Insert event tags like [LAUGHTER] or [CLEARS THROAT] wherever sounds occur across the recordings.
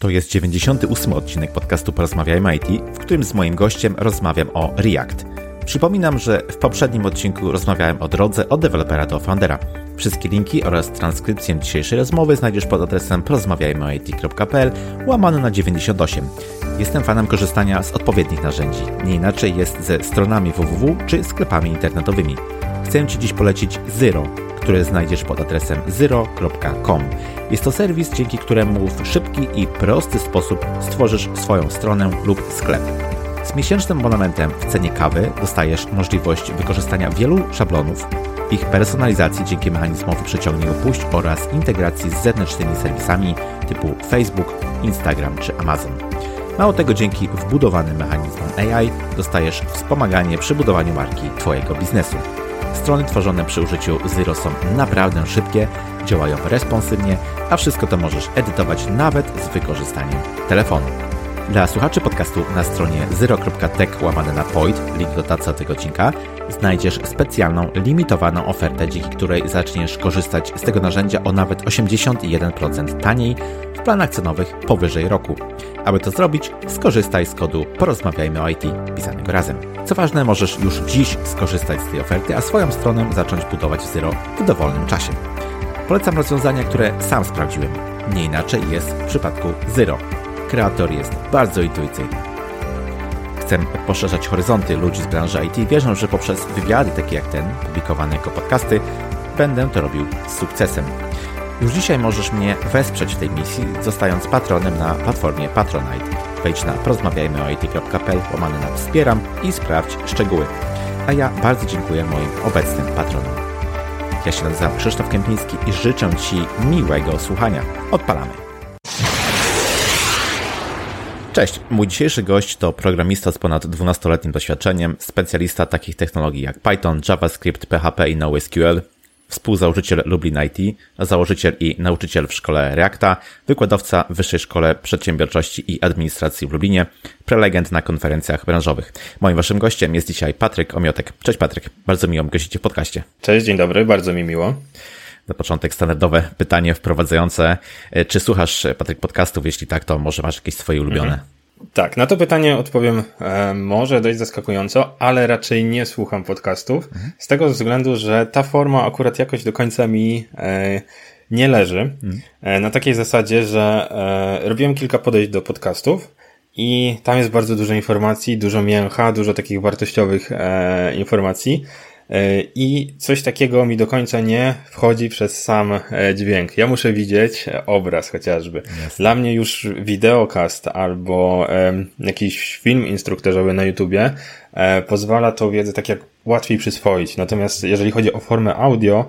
To jest 98 odcinek podcastu Porozmawiajmy IT, w którym z moim gościem rozmawiam o React. Przypominam, że w poprzednim odcinku rozmawiałem o drodze od dewelopera do foundera. Wszystkie linki oraz transkrypcję dzisiejszej rozmowy znajdziesz pod adresem porozmawiajmyoit.pl łamane na 98. Jestem fanem korzystania z odpowiednich narzędzi. Nie inaczej jest ze stronami www czy sklepami internetowymi. Chcę Ci dziś polecić Zero, które znajdziesz pod adresem zero.com. Jest to serwis, dzięki któremu w szybki i prosty sposób stworzysz swoją stronę lub sklep. Z miesięcznym abonamentem w cenie kawy dostajesz możliwość wykorzystania wielu szablonów, ich personalizacji dzięki mechanizmowi przeciągnij opuść oraz integracji z zewnętrznymi serwisami typu Facebook, Instagram czy Amazon. Mało tego, dzięki wbudowanym mechanizmom AI dostajesz wspomaganie przy budowaniu marki Twojego biznesu. Strony tworzone przy użyciu Zero są naprawdę szybkie, działają responsywnie, a wszystko to możesz edytować nawet z wykorzystaniem telefonu. Dla słuchaczy podcastu na stronie zero.tech łamane na point, link do taca tego odcinka, znajdziesz specjalną, limitowaną ofertę, dzięki której zaczniesz korzystać z tego narzędzia o nawet 81% taniej w planach cenowych powyżej roku. Aby to zrobić, skorzystaj z kodu Porozmawiajmy o IT pisanego razem. Co ważne, możesz już dziś skorzystać z tej oferty, a swoją stronę zacząć budować w Zero w dowolnym czasie. Polecam rozwiązania, które sam sprawdziłem. Nie inaczej jest w przypadku Zero. Kreator jest bardzo intuicyjny. Chcę poszerzać horyzonty ludzi z branży IT. Wierzę, że poprzez wywiady takie jak ten, publikowane jako podcasty, będę to robił z sukcesem. Już dzisiaj możesz mnie wesprzeć w tej misji, zostając patronem na platformie Patronite. Wejdź na porozmawiajmyoit.pl łamany na wspieram i sprawdź szczegóły. A ja bardzo dziękuję moim obecnym patronom. Ja się nazywam Krzysztof Kępiński i życzę Ci miłego słuchania. Odpalamy. Cześć, mój dzisiejszy gość to programista z ponad 12-letnim doświadczeniem, specjalista takich technologii jak Python, JavaScript, PHP i NoSQL, współzałożyciel Lublin IT, założyciel i nauczyciel w szkole Reacta, wykładowca w Wyższej Szkole Przedsiębiorczości i Administracji w Lublinie, prelegent na konferencjach branżowych. Moim waszym gościem jest dzisiaj Patryk Omiotek. Cześć Patryk, bardzo miło mi gościcie w podcaście. Cześć, dzień dobry, bardzo mi miło. Na początek standardowe pytanie wprowadzające. Czy słuchasz, Patryk, podcastów? Jeśli tak, to może masz jakieś swoje ulubione? Mhm. Tak, na to pytanie odpowiem e, może dość zaskakująco, ale raczej nie słucham podcastów, mhm. z tego względu, że ta forma akurat jakoś do końca mi e, nie leży. Mhm. E, na takiej zasadzie, że e, robiłem kilka podejść do podcastów i tam jest bardzo dużo informacji, dużo mięcha, dużo takich wartościowych e, informacji, E, I coś takiego mi do końca nie wchodzi przez sam e, dźwięk. Ja muszę widzieć obraz chociażby. Dla mnie już wideokast albo jakiś film instruktażowy na YouTubie e, pozwala tą wiedzę tak jak łatwiej przyswoić. Natomiast jeżeli chodzi o formę audio,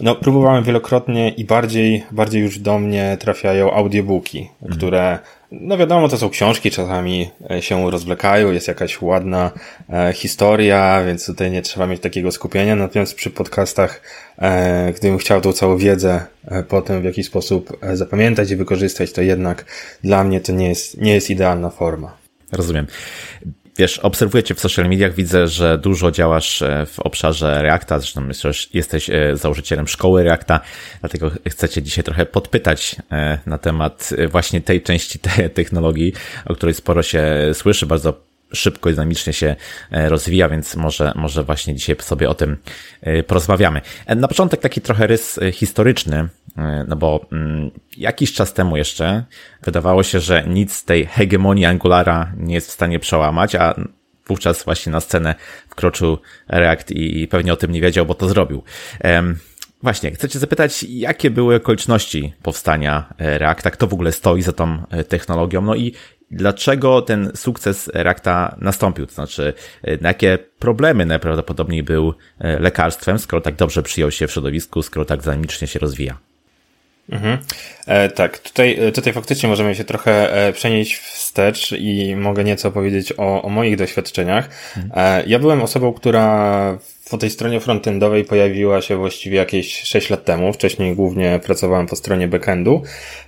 no, próbowałem wielokrotnie i bardziej, bardziej już do mnie trafiają audiobooki, mm. które, no wiadomo, to są książki, czasami e, się rozwlekają, jest jakaś ładna e, historia, więc tutaj nie trzeba mieć takiego skupienia. Natomiast przy podcastach, e, gdybym chciał tą całą wiedzę e, potem w jakiś sposób e, zapamiętać i wykorzystać, to jednak dla mnie to nie jest, nie jest idealna forma. Rozumiem wiesz, obserwuję cię w social mediach, widzę, że dużo działasz e, w obszarze Reacta, zresztą jesteś e, założycielem szkoły Reacta, dlatego chcę cię dzisiaj trochę podpytać e, na temat właśnie tej części technologii, o której sporo się słyszy, bardzo szybko i dynamicznie się rozwija, więc może, może właśnie dzisiaj sobie o tym porozmawiamy. Na początek taki trochę rys historyczny, no bo mm, jakiś czas temu jeszcze wydawało się, że nic z tej hegemonii Angulara nie jest w stanie przełamać, a wówczas właśnie na scenę wkroczył React i pewnie o tym nie wiedział, bo to zrobił. Właśnie, chcę Cię zapytać, jakie były okoliczności powstania e, Reacta, kto w ogóle stoi za tą e, technologią, no i dlaczego ten sukces Reacta nastąpił, to znaczy e, na jakie problemy najprawdopodobniej był lekarstwem, skoro tak dobrze przyjął się w środowisku, skoro tak dynamicznie się rozwija. Mhm. E, tak, tutaj, e, tutaj faktycznie możemy się trochę e, przenieść wstecz i mogę nieco powiedzieć o, o moich doświadczeniach. Mhm. E, ja byłem osobą, która po tej stronie frontendowej pojawiła się właściwie jakieś 6 lat temu. Wcześniej głównie pracowałem po stronie backendu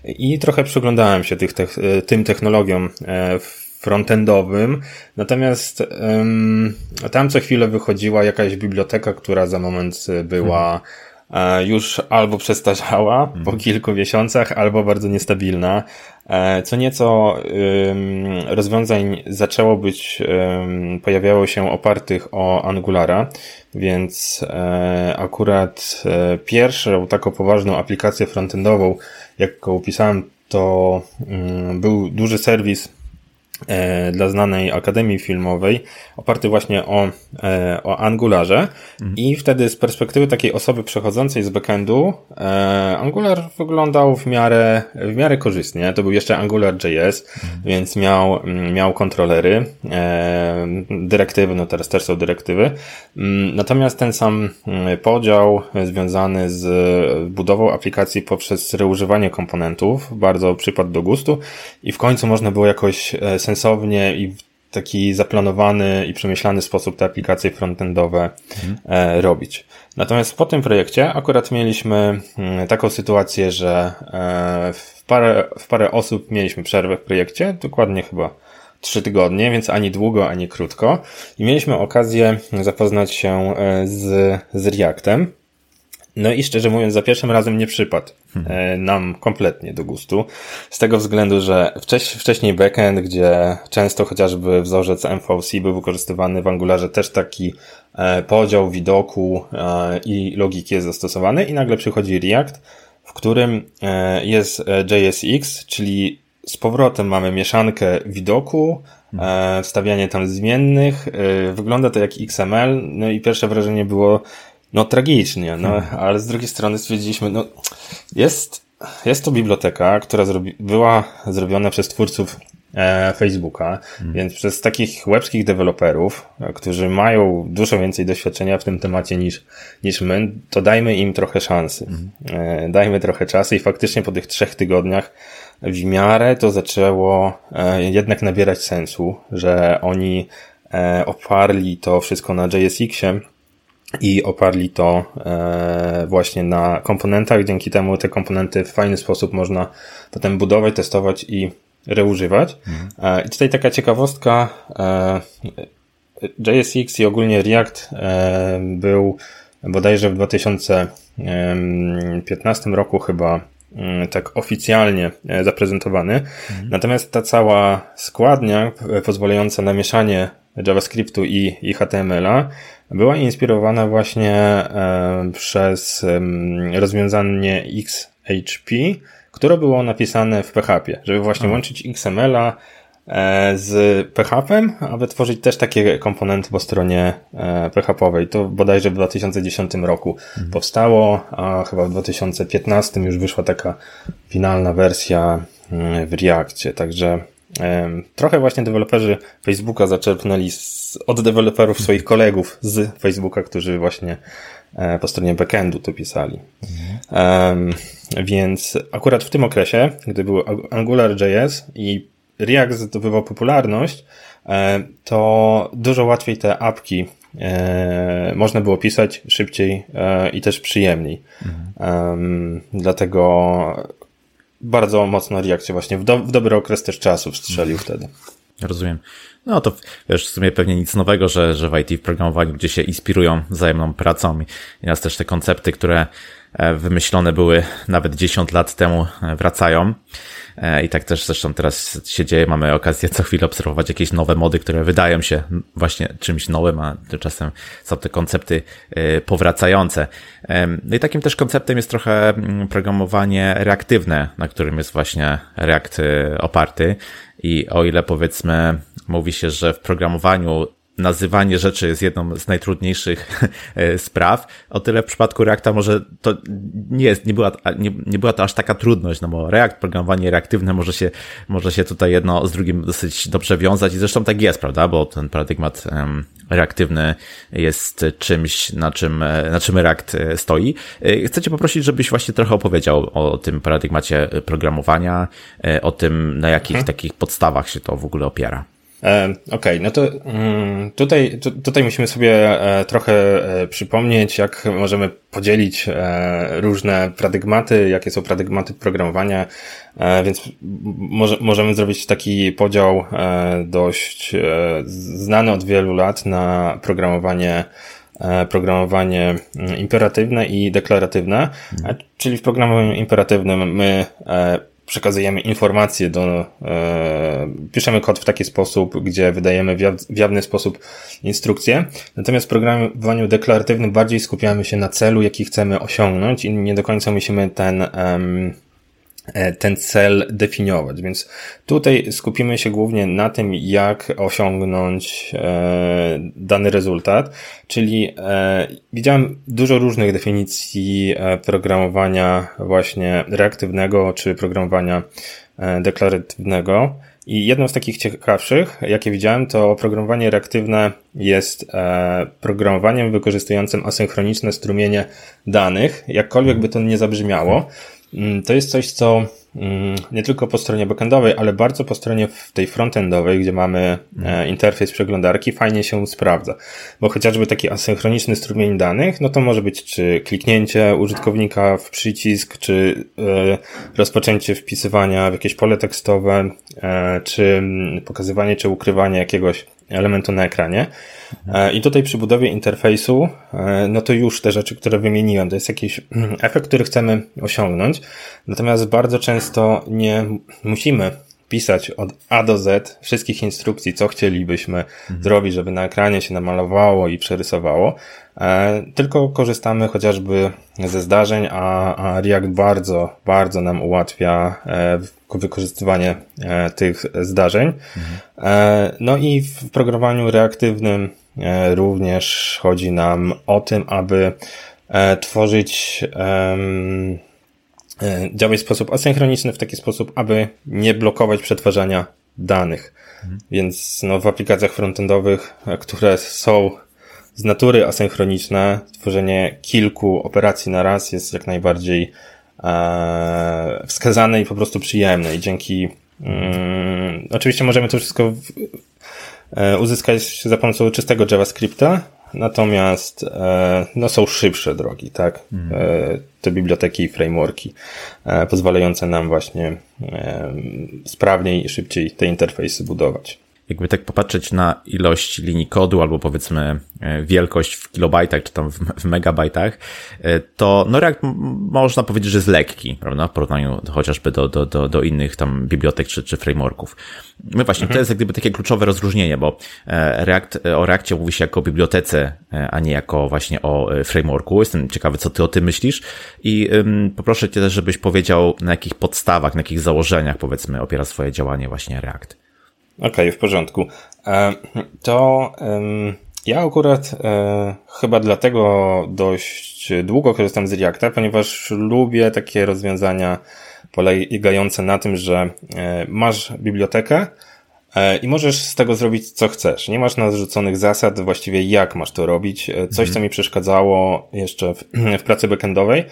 i trochę przyglądałem się tych, te, tym technologiom e, frontendowym. Natomiast um, tam co chwilę wychodziła jakaś biblioteka, która za moment była hmm już albo przestarzała po mhm. kilku miesiącach, albo bardzo niestabilna. Co nieco rozwiązań zaczęło być, pojawiało się opartych o Angulara, więc akurat pierwszą taką poważną aplikację frontendową, jaką opisałem, to mm, był duży serwis E, dla znanej Akademii Filmowej, oparty właśnie o, e, o Angularze mhm. i wtedy z perspektywy takiej osoby przechodzącej z backendu e, Angular wyglądał w miarę, w miarę korzystnie. To był jeszcze Angular.js, mhm. więc miał, miał kontrolery, dyrektywy, no teraz też są dyrektywy. Natomiast ten sam podział związany z budową aplikacji poprzez reużywanie komponentów bardzo przypadł do gustu i w końcu można było jakoś sensownie i w taki zaplanowany i przemyślany sposób te aplikacje frontendowe mhm. robić. Natomiast po tym projekcie akurat mieliśmy mm, taką sytuację, że e, w parę, w parę osób mieliśmy przerwę w projekcie, dokładnie chyba trzy tygodnie, więc ani długo, ani krótko. I mieliśmy okazję zapoznać się e, z, z Reactem. No i szczerze mówiąc, za pierwszym razem nie przypadł hmm. nam kompletnie do gustu. Z tego względu, że wcześ, wcześniej backend, gdzie często chociażby wzorzec MVC był wykorzystywany w Angularze, też taki e, podział widoku e, i logiki jest zastosowany i nagle przychodzi React, w którym jest JSX, czyli z powrotem mamy mieszankę widoku, hmm. wstawianie tam zmiennych, wygląda to jak XML, no i pierwsze wrażenie było, no tragicznie, no, hmm. ale z drugiej strony stwierdziliśmy, no jest, jest to biblioteka, która zrobi, była zrobiona przez twórców e, Facebooka, hmm. więc przez takich łebskich deweloperów, e, którzy mają dużo więcej doświadczenia w tym temacie niż, niż my, to dajmy im trochę szansy. Hmm. E, dajmy trochę czasu i faktycznie po tych trzech tygodniach w miarę to zaczęło e, jednak nabierać sensu, że oni e, oparli to wszystko na JSX-ie, i oparli to e, właśnie na komponentach. Dzięki temu te komponenty w fajny sposób można potem budować, testować i reużywać. Mhm. I tutaj taka ciekawostka. E, JSX i ogólnie React był bodajże w 2015 roku chyba tak oficjalnie zaprezentowany. Mhm. Natomiast ta cała składnia pozwalająca na mieszanie JavaScriptu i, i HTML-a była inspirowana właśnie e, przez rozwiązanie XHP, które było napisane w PHP, żeby właśnie łączyć XML-a e, z PHP-em, a wytworzyć też takie komponenty po stronie e, PHP-owej. To bodajże w 2010 roku mhm. powstało, a chyba w 2015 już wyszła taka finalna wersja mm, w Reakcie, także Trochę właśnie deweloperzy Facebooka zaczerpnęli z, od deweloperów swoich kolegów z Facebooka, którzy właśnie e, po stronie backendu to pisali. Mhm. więc akurat w tym okresie, gdy był AngularJS i React zdobywał popularność, e, to dużo łatwiej te apki e, można było pisać szybciej i też przyjemniej. Mhm. dlatego bardzo mocno reakcję właśnie w, do, w dobry okres też czasu strzelił wtedy. Rozumiem. No to wiesz, w sumie pewnie nic nowego, że, że w IT w programowaniu, gdzie się inspirują wzajemną pracą i nas też te koncepty, które e, wymyślone były nawet 10 lat temu e, wracają. E, I tak też zresztą teraz się dzieje, mamy okazję co chwilę obserwować jakieś nowe mody, które wydają się właśnie czymś nowym, a tymczasem są te koncepty e, powracające. No i takim też konceptem jest trochę mm, programowanie reaktywne, na którym jest właśnie React e, oparty. I o ile powiedzmy mówi się, że w programowaniu nazywanie rzeczy jest jedną z najtrudniejszych [LAUGHS] e, spraw. O tyle w przypadku Reacta może to nie jest, nie była, nie, nie była to aż taka trudność, no bo React, programowanie reaktywne może się, może się tutaj jedno z drugim dosyć dobrze wiązać i zresztą tak jest, prawda, bo ten paradygmat um, reaktywny jest czymś, na czym, e, na czym React e, stoi. Chcę cię poprosić, żebyś właśnie trochę opowiedział o tym paradygmacie programowania, o tym, na jakich hmm. takich podstawach się to w ogóle opiera. E, okej, okay, no to mm, tutaj, tutaj musimy sobie e, trochę e, przypomnieć, jak możemy podzielić różne paradygmaty, jakie są paradygmaty programowania, więc może, możemy zrobić taki podział dość znany od wielu lat na programowanie programowanie mm, imperatywne i deklaratywne, mhm. czyli w programowaniu imperatywnym my przekazujemy informacje do, e, piszemy kod w taki sposób, gdzie wydajemy w jawny sposób instrukcje. Natomiast w programowaniu deklaratywnym bardziej skupiamy się na celu, jaki chcemy osiągnąć i nie do końca musimy ten, ten cel definiować. Więc tutaj skupimy się głównie na tym, jak osiągnąć e, dany rezultat, czyli e, widziałem dużo różnych definicji programowania właśnie reaktywnego czy programowania deklaratywnego. I jedną z takich ciekawszych, jakie widziałem, to oprogramowanie reaktywne jest programowaniem wykorzystującym asynchroniczne strumienie danych, jakkolwiek by to nie zabrzmiało. Mm, to jest coś, co mm, nie tylko po stronie backendowej, ale bardzo po stronie tej frontendowej, gdzie mamy e, interfejs przeglądarki, fajnie się sprawdza. Bo chociażby taki asynchroniczny strumień danych, no to może być czy kliknięcie użytkownika w przycisk, czy e, rozpoczęcie wpisywania w jakieś pole tekstowe, e, czy mm, pokazywanie, czy ukrywanie jakiegoś elementu na ekranie. E, I tutaj przy budowie interfejsu, e, no to już te rzeczy, które wymieniłem, to jest jakiś [CLEARS THROAT] efekt, który chcemy osiągnąć. Natomiast bardzo często nie musimy pisać od A do Z wszystkich instrukcji, co chcielibyśmy mhm. zrobić, żeby na ekranie się namalowało i przerysowało, tylko korzystamy chociażby ze zdarzeń, a, a React bardzo, bardzo nam ułatwia e, wykorzystywanie e, tych zdarzeń. Mhm. No i w programowaniu reaktywnym również chodzi nam o tym, aby tworzyć E, działać w sposób asynchroniczny w taki sposób, aby nie blokować przetwarzania danych. Mhm. Więc no, w aplikacjach frontendowych, e, które są z natury asynchroniczne, tworzenie kilku operacji na raz jest jak najbardziej e, wskazane i po prostu przyjemne. I dzięki mm, oczywiście możemy to wszystko w, e, uzyskać za pomocą czystego JavaScripta, Natomiast e, no, są szybsze drogi, tak? Mm. Te biblioteki i frameworki e, pozwalające nam właśnie sprawniej i szybciej te interfejsy budować jakby tak popatrzeć na ilość linii kodu albo powiedzmy e, wielkość w kilobajtach czy tam w, megabajtach, e, to no React można powiedzieć, że jest lekki, prawda, w porównaniu chociażby do, do, do, do innych tam bibliotek czy, czy frameworków. No właśnie, mhm. to jest jak gdyby takie kluczowe rozróżnienie, bo e, React, o Reactie mówi się jako o bibliotece, a nie jako właśnie o frameworku. Jestem ciekawy, co ty o tym myślisz i um, poproszę cię też, żebyś powiedział, na jakich podstawach, na jakich założeniach powiedzmy opiera swoje działanie właśnie React. Okej, okay, w porządku. E, to ja akurat e, chyba dlatego dość długo korzystam z Reacta, ponieważ lubię takie rozwiązania polegające na tym, że e, masz bibliotekę i możesz z tego zrobić co chcesz. Nie masz narzuconych zasad właściwie jak masz to robić. Coś, co mhm. mi przeszkadzało jeszcze w, [CLEARS THROAT] w pracy backendowej,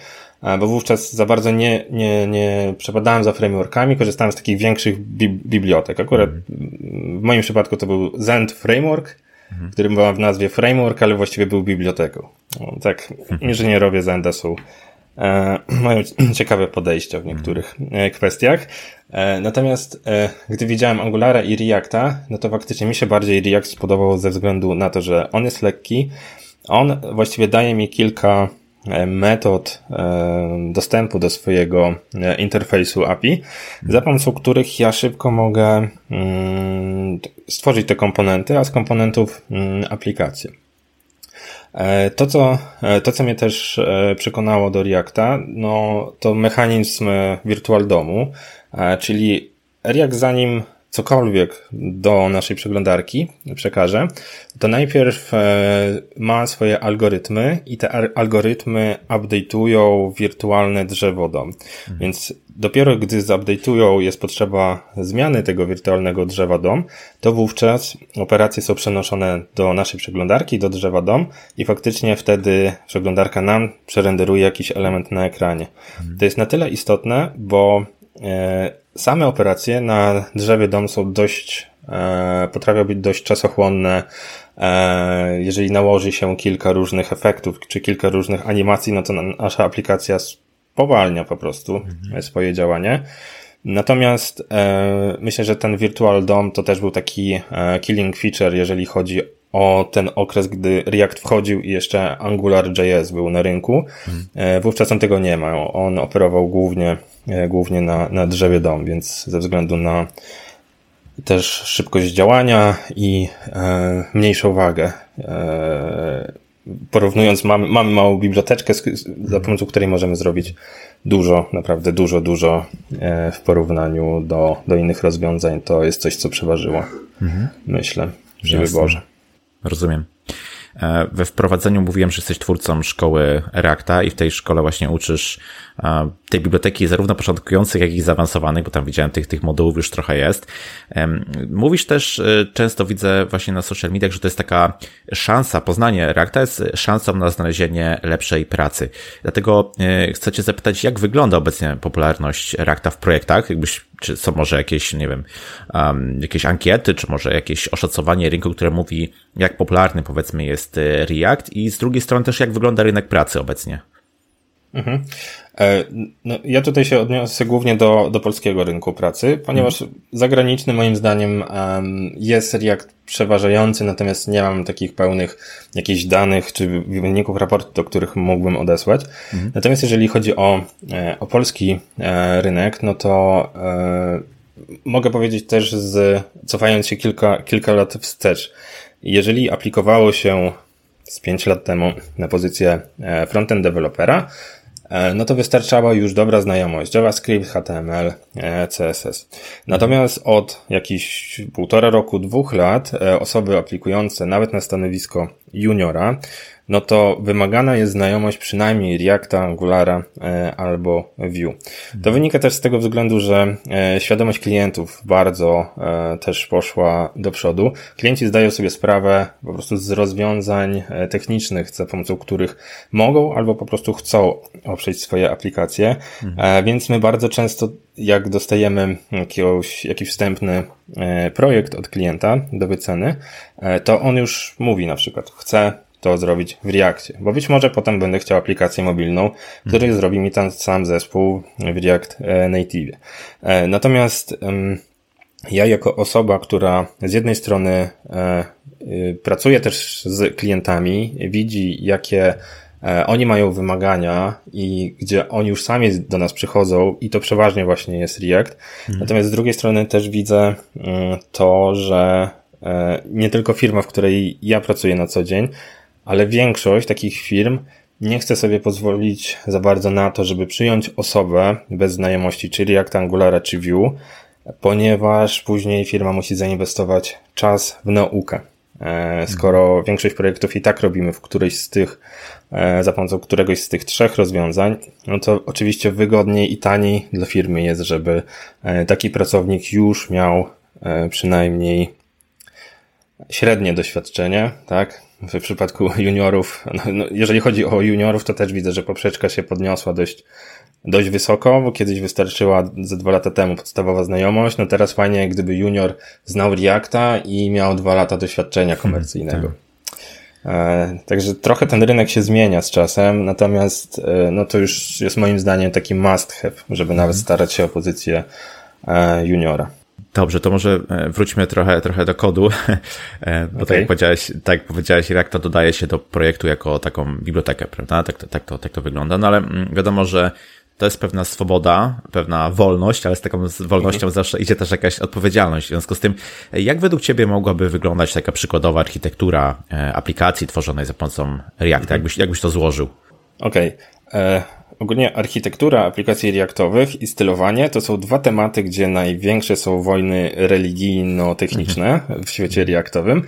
bo wówczas za bardzo nie, nie, nie przepadałem za frameworkami, korzystałem z takich większych bi bibliotek. Akurat w moim przypadku to był Zend Framework, mhm. który był w nazwie framework, ale właściwie był biblioteką. No, tak, mhm. inżynierowie Zenda są e, [CLEARS THROAT] mają [CLEARS THROAT] ciekawe podejścia w niektórych e, kwestiach. E, natomiast e, gdy widziałem Angulara i Reacta, no to faktycznie mi się bardziej React spodobał ze względu na to, że on jest lekki, on właściwie daje mi kilka E, metod e, dostępu do swojego e, interfejsu API, za pomocą których ja szybko mogę mm, stworzyć te komponenty, a z komponentów mm, aplikację. To co, to, co mnie też przekonało do Reacta, no, to mechanizm Virtual Domu, czyli React zanim cokolwiek do naszej przeglądarki przekaże, to najpierw e, ma swoje algorytmy i te algorytmy update'ują wirtualne drzewo dom. Mhm. Więc dopiero gdy zupdate'ują, jest potrzeba zmiany tego wirtualnego drzewa dom, to wówczas operacje są przenoszone do naszej przeglądarki, do drzewa dom i faktycznie wtedy przeglądarka nam przerenderuje jakiś element na ekranie. Mhm. To jest na tyle istotne, bo Same operacje na drzewie dom są dość, e, potrafią być dość czasochłonne. E, jeżeli nałoży się kilka różnych efektów, czy kilka różnych animacji, no to nasza aplikacja spowalnia po prostu mhm. swoje działanie. Natomiast e, myślę, że ten Virtual DOM to też był taki e, killing feature, jeżeli chodzi o ten okres, gdy React wchodził i jeszcze AngularJS był na rynku. Mhm. E, wówczas on tego nie ma. On operował głównie głównie na, na drzewie dom, więc ze względu na też szybkość działania i e, mniejszą wagę. E, porównując, mamy, mamy małą biblioteczkę, za pomocą której możemy zrobić dużo, naprawdę dużo, dużo e, w porównaniu do, do innych rozwiązań. To jest coś, co przeważyło, mhm. myślę, przy wyborze. Rozumiem. E, we wprowadzeniu mówiłem, że jesteś twórcą szkoły Reacta i w tej szkole właśnie uczysz e, tej biblioteki zarówno początkujących, jak i zaawansowanych, bo tam widziałem tych, tych modułów już trochę jest. Mówisz też, e, często widzę właśnie na social mediach, że to jest taka szansa, poznanie Reacta jest szansą na znalezienie lepszej pracy. Dlatego chcę Cię zapytać, jak wygląda obecnie popularność Reacta w projektach? Jakbyś czy są może jakieś, nie wiem, um, jakieś ankiety, czy może jakieś oszacowanie rynku, które mówi, jak popularny powiedzmy jest e, React i z drugiej strony też jak wygląda rynek pracy obecnie. Mhm. E, no, ja tutaj się odniosę głównie do, do polskiego rynku pracy, ponieważ mhm. zagraniczny moim zdaniem jest React przeważający, natomiast nie mam takich pełnych jakichś danych czy wyników raportu, do których mógłbym odesłać. Mhm. Natomiast jeżeli chodzi o, e, o polski e, rynek, no to mogę powiedzieć też z, cofając się kilka, kilka lat wstecz, jeżeli aplikowało się z 5 lat temu na pozycję frontend dewelopera, no to wystarczała już dobra znajomość JavaScript, HTML, e, CSS. Natomiast od jakichś półtora roku, dwóch lat e, osoby aplikujące nawet na stanowisko juniora no to wymagana jest znajomość przynajmniej Reacta, Angulara e, albo Vue. To wynika też z tego względu, że e, świadomość klientów bardzo e, też poszła do przodu. Klienci zdają sobie sprawę po prostu z rozwiązań technicznych, za pomocą których mogą albo po prostu chcą oprzeć swoje aplikacje, mhm. więc my bardzo często jak dostajemy jakiegoś, jakiś wstępny projekt od klienta do wyceny, to on już mówi na przykład, chce to zrobić w Reactie, bo być może potem będę chciał aplikację mobilną, który mhm. zrobi mi ten sam zespół w React e, Native. E, natomiast ja jako osoba, która z jednej strony e, y, pracuje też z klientami, widzi jakie oni mają wymagania i gdzie oni już sami do nas przychodzą i to przeważnie właśnie jest React. Mhm. Natomiast z drugiej strony też widzę mm, to, że nie tylko firma, w której ja pracuję na co dzień, ale większość takich firm nie chce sobie pozwolić za bardzo na to, żeby przyjąć osobę bez znajomości, czyli Angulara czy Vue, ponieważ później firma musi zainwestować czas w naukę. E, skoro mhm. większość projektów i tak robimy w którejś z tych, e, za pomocą któregoś z tych trzech rozwiązań, no to oczywiście wygodniej i taniej dla firmy jest, żeby e, taki pracownik już miał przynajmniej średnie doświadczenie, tak? W przypadku juniorów, no, no, jeżeli chodzi o juniorów, to też widzę, że poprzeczka się podniosła dość, dość wysoko, bo kiedyś wystarczyła ze dwa lata temu podstawowa znajomość, no teraz fajnie, gdyby junior znał Reacta i miał dwa lata doświadczenia komercyjnego. Hmm, e, także trochę ten rynek się zmienia z czasem, natomiast e, no to już jest moim zdaniem taki must have, żeby nawet mhm. starać się o pozycję e, juniora. Dobrze, to może e, wróćmy trochę, trochę do kodu, [LAUGHS] e, bo okay. tak jak powiedziałeś, tak jak powiedziałeś, dodaje się do projektu jako taką bibliotekę, prawda? Tak to, tak to, tak to wygląda. No ale mm, wiadomo, że to jest pewna swoboda, pewna wolność, ale z taką wolnością mhm. zawsze idzie też jakaś odpowiedzialność. W związku z tym, jak według Ciebie mogłaby wyglądać taka przykładowa architektura e, aplikacji tworzonej za pomocą Reacta? Mhm. Jakbyś, jakbyś to złożył? Okej. Okay. Ogólnie architektura aplikacji Reactowych i stylowanie to są dwa tematy, gdzie największe są wojny religijno-techniczne w świecie Reactowym,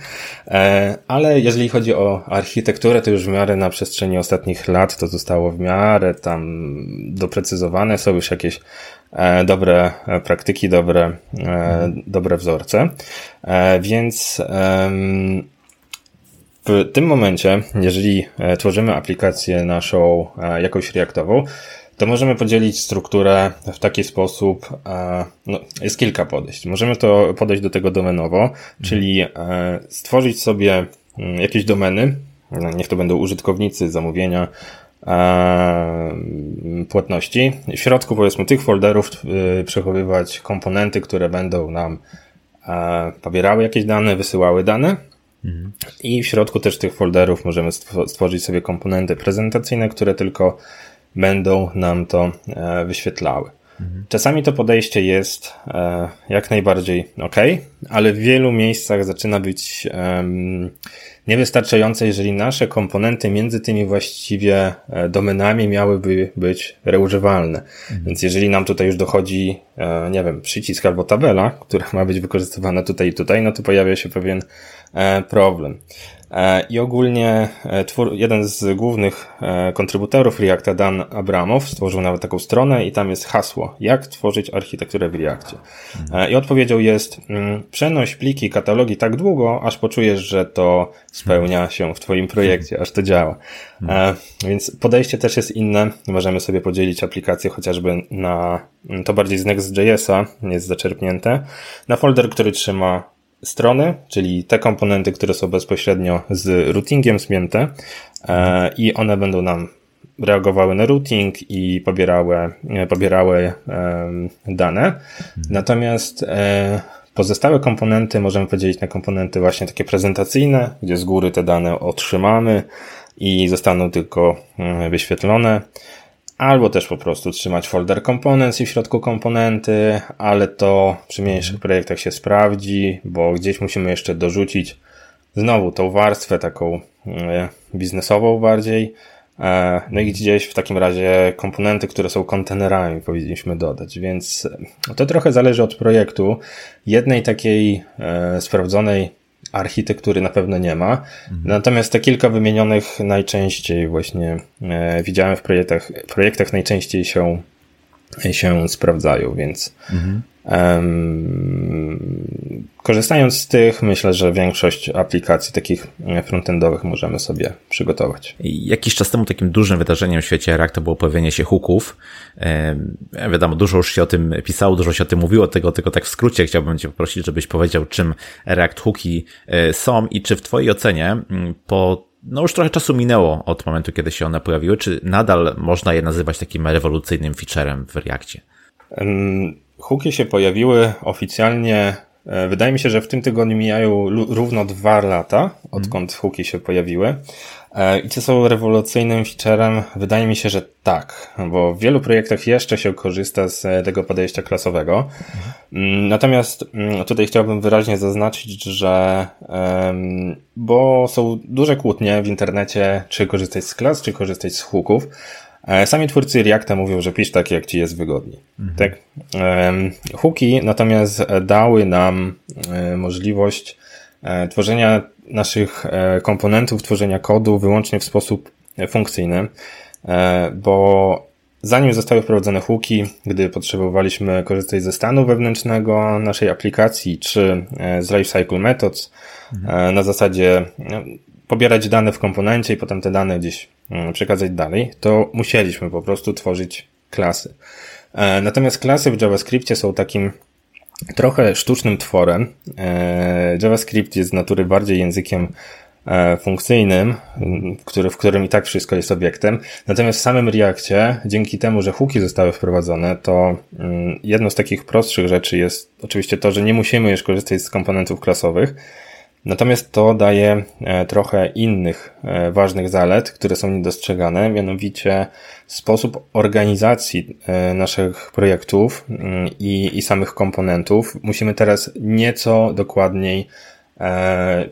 e, ale jeżeli chodzi o architekturę, to już w miarę na przestrzeni ostatnich lat to zostało w miarę tam doprecyzowane, są już jakieś e, dobre praktyki, dobre, e, dobre wzorce, więc w tym momencie, jeżeli e, tworzymy aplikację naszą e, jakąś reaktową, to możemy podzielić strukturę w taki sposób, e, no, jest kilka podejść. Możemy to podejść do tego domenowo, czyli stworzyć sobie mm, jakieś domeny, no, niech to będą użytkownicy, zamówienia, płatności. W środku powiedzmy tych folderów przechowywać komponenty, które będą nam pobierały jakieś dane, wysyłały dane i w środku też tych folderów możemy stworzyć sobie komponenty prezentacyjne, które tylko będą nam to e, wyświetlały. Czasami to podejście jest e, jak najbardziej ok, ale w wielu miejscach zaczyna być niewystarczające, jeżeli nasze komponenty między tymi właściwie e, domenami miałyby być reużywalne. Więc jeżeli nam tutaj już dochodzi, nie wiem, przycisk albo tabela, która ma być wykorzystywana tutaj i tutaj, no to pojawia się pewien problem. E, I ogólnie e, twór, jeden z głównych e, kontrybutorów Reacta, Dan Abramow, stworzył nawet taką stronę i tam jest hasło, jak tworzyć architekturę w Reactie. I odpowiedzią jest, mm, przenoś pliki, katalogi tak długo, aż poczujesz, że to spełnia się w Twoim projekcie, aż to działa. Więc podejście też jest inne. Możemy sobie podzielić aplikację chociażby na, to bardziej z Next.jsa, jest zaczerpnięte, na folder, który trzyma strony, czyli te komponenty, które są bezpośrednio z routingiem zmięte e, i one będą nam reagowały na routing i pobierały, e, pobierały dane. Natomiast e, pozostałe komponenty możemy podzielić na komponenty właśnie takie prezentacyjne, gdzie z góry te dane otrzymamy i zostaną tylko wyświetlone albo też po prostu trzymać folder components i w środku komponenty, ale to przy mniejszych projektach się sprawdzi, bo gdzieś musimy jeszcze dorzucić znowu tą warstwę taką e, biznesową bardziej. E, no i gdzieś w takim razie komponenty, które są kontenerami powinniśmy dodać, więc to trochę zależy od projektu. Jednej takiej e, sprawdzonej architektury na pewno nie ma. Mhm. Natomiast te kilka wymienionych najczęściej właśnie e, widziałem w projektach, projektach najczęściej się, się sprawdzają, więc mhm. Korzystając z tych, myślę, że większość aplikacji takich frontendowych możemy sobie przygotować. Jakiś czas temu takim dużym wydarzeniem w świecie React to było pojawienie się hooków. Wiadomo, dużo już się o tym pisało, dużo się o tym mówiło, tego tylko tak w skrócie chciałbym Cię poprosić, żebyś powiedział, czym React hooki e, są i czy w Twojej ocenie po no już trochę czasu minęło od momentu, kiedy się one pojawiły, czy nadal można je nazywać takim rewolucyjnym featurem w Reakcie? Hooki się pojawiły oficjalnie. E, wydaje mi się, że w tym tygodniu mijają równo dwa lata, odkąd mm. hooki się pojawiły. E, I czy są rewolucyjnym featurem? Wydaje mi się, że tak, bo w wielu projektach jeszcze się korzysta z tego podejścia klasowego. Mm. Natomiast mm, tutaj chciałbym wyraźnie zaznaczyć, że bo są duże kłótnie w internecie, czy korzystać z klas, czy korzystać z hooków. E, sami twórcy Reacta mówią, że pisz tak, jak ci jest wygodniej. Mhm. Tak? Hooki natomiast dały nam e, możliwość e, tworzenia naszych komponentów, tworzenia kodu wyłącznie w sposób funkcyjny, bo zanim zostały wprowadzone hooki, gdy potrzebowaliśmy korzystać ze stanu wewnętrznego naszej aplikacji, czy z lifecycle methods, mhm. na zasadzie no, pobierać dane w komponencie i potem te dane gdzieś mm, przekazać dalej, to musieliśmy po prostu tworzyć klasy. E, natomiast klasy w JavaScriptie są takim trochę sztucznym tworem. E, JavaScript jest z natury bardziej językiem e, funkcyjnym, w którym i tak wszystko jest obiektem. Natomiast w samym Reactie, dzięki temu, że hooki zostały wprowadzone, to mm, jedną z takich prostszych rzeczy jest oczywiście to, że nie musimy już korzystać z komponentów klasowych, Natomiast to daje e, trochę innych e, ważnych zalet, które są niedostrzegane, mianowicie sposób organizacji e, naszych projektów mm, i, i samych komponentów. Musimy teraz nieco dokładniej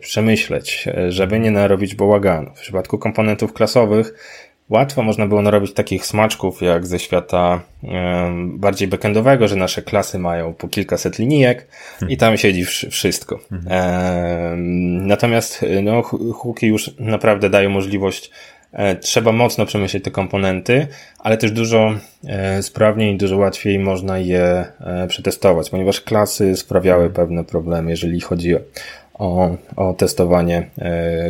przemyśleć, żeby nie narobić bałaganu. W przypadku komponentów klasowych Łatwo można było narobić takich smaczków jak ze świata bardziej backendowego, że nasze klasy mają po kilkaset linijek i tam siedzi wszystko. Um, natomiast no, hooki już naprawdę dają możliwość e, Trzeba mocno przemyśleć te komponenty, ale też dużo e, sprawniej i dużo łatwiej można je e, przetestować, ponieważ klasy sprawiały pewne problemy, jeżeli chodzi o, o testowanie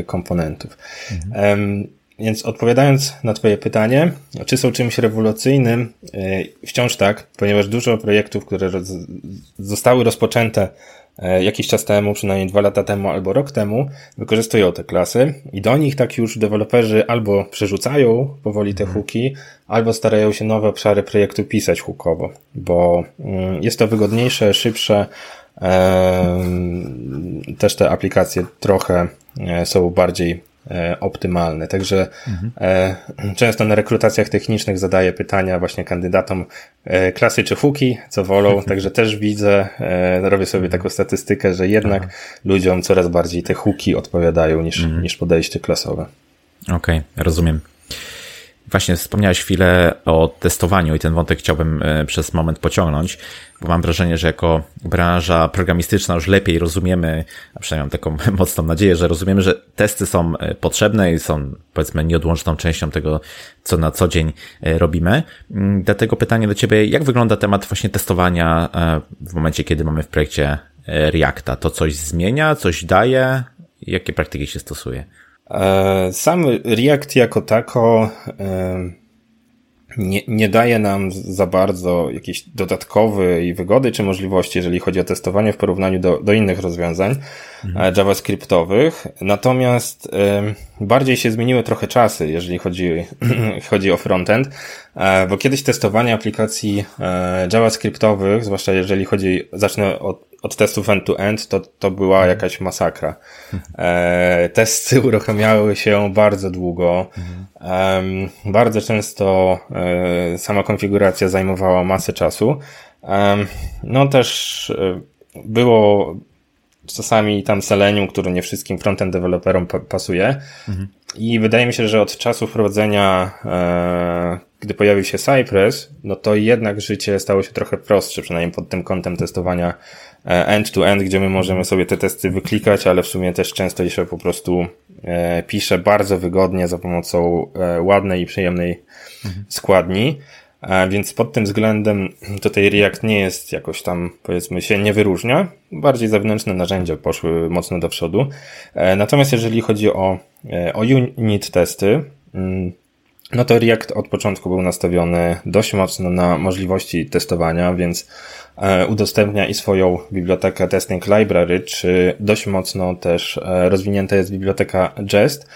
komponentów. Mhm. Więc odpowiadając na Twoje pytanie, czy są czymś rewolucyjnym, e, wciąż tak, ponieważ dużo projektów, które zostały rozpoczęte e, jakiś czas temu, przynajmniej dwa lata temu albo rok temu, wykorzystują te klasy i do nich tak już deweloperzy albo przerzucają powoli te mhm. hooki, albo starają się nowe obszary projektu pisać hookowo, bo mm, jest to wygodniejsze, szybsze, też te aplikacje trochę e, są bardziej optymalny. Także mhm. e, często na rekrutacjach technicznych zadaję pytania właśnie kandydatom e, klasy czy huki, co wolą, także też widzę, e, robię sobie taką statystykę, że jednak Aha. ludziom coraz bardziej te huki odpowiadają niż, mhm. niż podejście klasowe. Okej, okay, rozumiem. Właśnie wspomniałeś chwilę o testowaniu i ten wątek chciałbym e, przez moment pociągnąć, bo mam wrażenie, że jako branża programistyczna już lepiej rozumiemy, a przynajmniej mam taką [LAUGHS] mocną nadzieję, że rozumiemy, że testy są e, potrzebne i są powiedzmy nieodłączną częścią tego, co na co dzień e, robimy. Mm, dlatego pytanie do Ciebie, jak wygląda temat właśnie testowania w momencie, kiedy mamy w projekcie Reacta? To coś zmienia, coś daje? Jakie praktyki się stosuje? E, sam React jako tako e, nie, nie daje nam za bardzo jakiejś dodatkowej wygody czy możliwości, jeżeli chodzi o testowanie w porównaniu do, do innych rozwiązań mhm. JavaScriptowych. Natomiast bardziej się zmieniły trochę czasy, jeżeli chodzi, [CLEARS THROAT] chodzi o frontend, bo kiedyś testowanie aplikacji JavaScriptowych, zwłaszcza jeżeli chodzi, zacznę od od testów end-to-end, to, to była mhm. jakaś masakra. E, testy [LAUGHS] uruchamiały się bardzo długo. E, bardzo często e, sama konfiguracja zajmowała masę czasu. No też e, było czasami tam Selenium, które nie wszystkim frontend deweloperom pa pasuje. Mhm. I wydaje mi się, że od czasu wprowadzenia, e, gdy pojawił się Cypress, no to jednak życie stało się trochę prostsze, przynajmniej pod tym kątem testowania E, end-to-end, gdzie my możemy sobie te testy wyklikać, ale w sumie też często się po prostu e, pisze bardzo wygodnie za pomocą e, ładnej i przyjemnej mhm. składni. Więc pod tym względem tutaj React nie jest jakoś tam, powiedzmy, się nie wyróżnia. Bardziej zewnętrzne narzędzia poszły mocno do przodu. Natomiast jeżeli chodzi o, o unit testy, mm, no to React od początku był nastawiony dość mocno na możliwości testowania, więc E, udostępnia i swoją bibliotekę Testing Library, czy dość mocno też e, rozwinięta jest biblioteka Jest,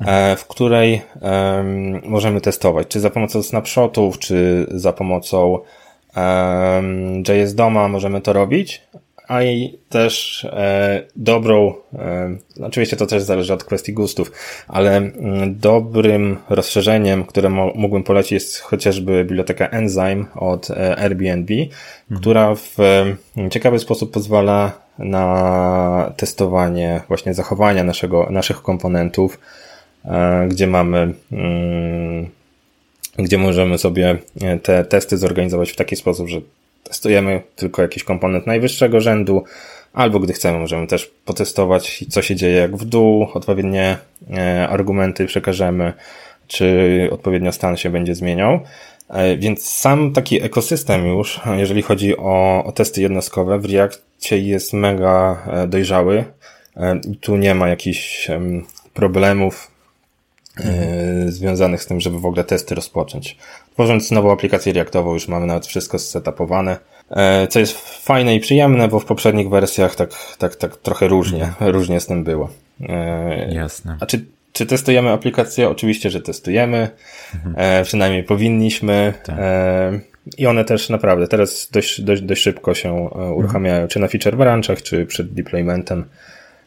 e, w której możemy testować, czy za pomocą snapshotów, czy za pomocą JS Doma możemy to robić, a i też e, dobrą, e, oczywiście to też zależy od kwestii gustów, ale m, mm, dobrym rozszerzeniem, które mo mógłbym polecić jest chociażby biblioteka Enzyme od e, Airbnb, mhm. która w e, ciekawy sposób pozwala na testowanie właśnie zachowania naszego, naszych komponentów, e, gdzie mamy mm, gdzie możemy sobie e, te testy zorganizować w taki sposób, że testujemy tylko jakiś komponent najwyższego rzędu, albo gdy chcemy, możemy też potestować, co się dzieje jak w dół, odpowiednie e, argumenty przekażemy, czy odpowiednio stan się będzie zmieniał. E, więc sam taki ekosystem już, jeżeli chodzi o, o testy jednostkowe, w Reactie jest mega e, dojrzały. Tu nie ma jakichś problemów związanych z tym, żeby w ogóle testy rozpocząć. Tworząc nową aplikację Reactową już mamy nawet wszystko zsetapowane, e, co jest fajne i przyjemne, bo w poprzednich wersjach tak, tak, tak trochę różnie, mhm. różnie z tym było. E, Jasne. A czy, czy testujemy aplikację? Oczywiście, że testujemy. Mhm. E, przynajmniej powinniśmy. Tak. I one też naprawdę teraz dość, dość, dość szybko się uruchamiają, mhm. czy na feature branchach, czy przed deploymentem.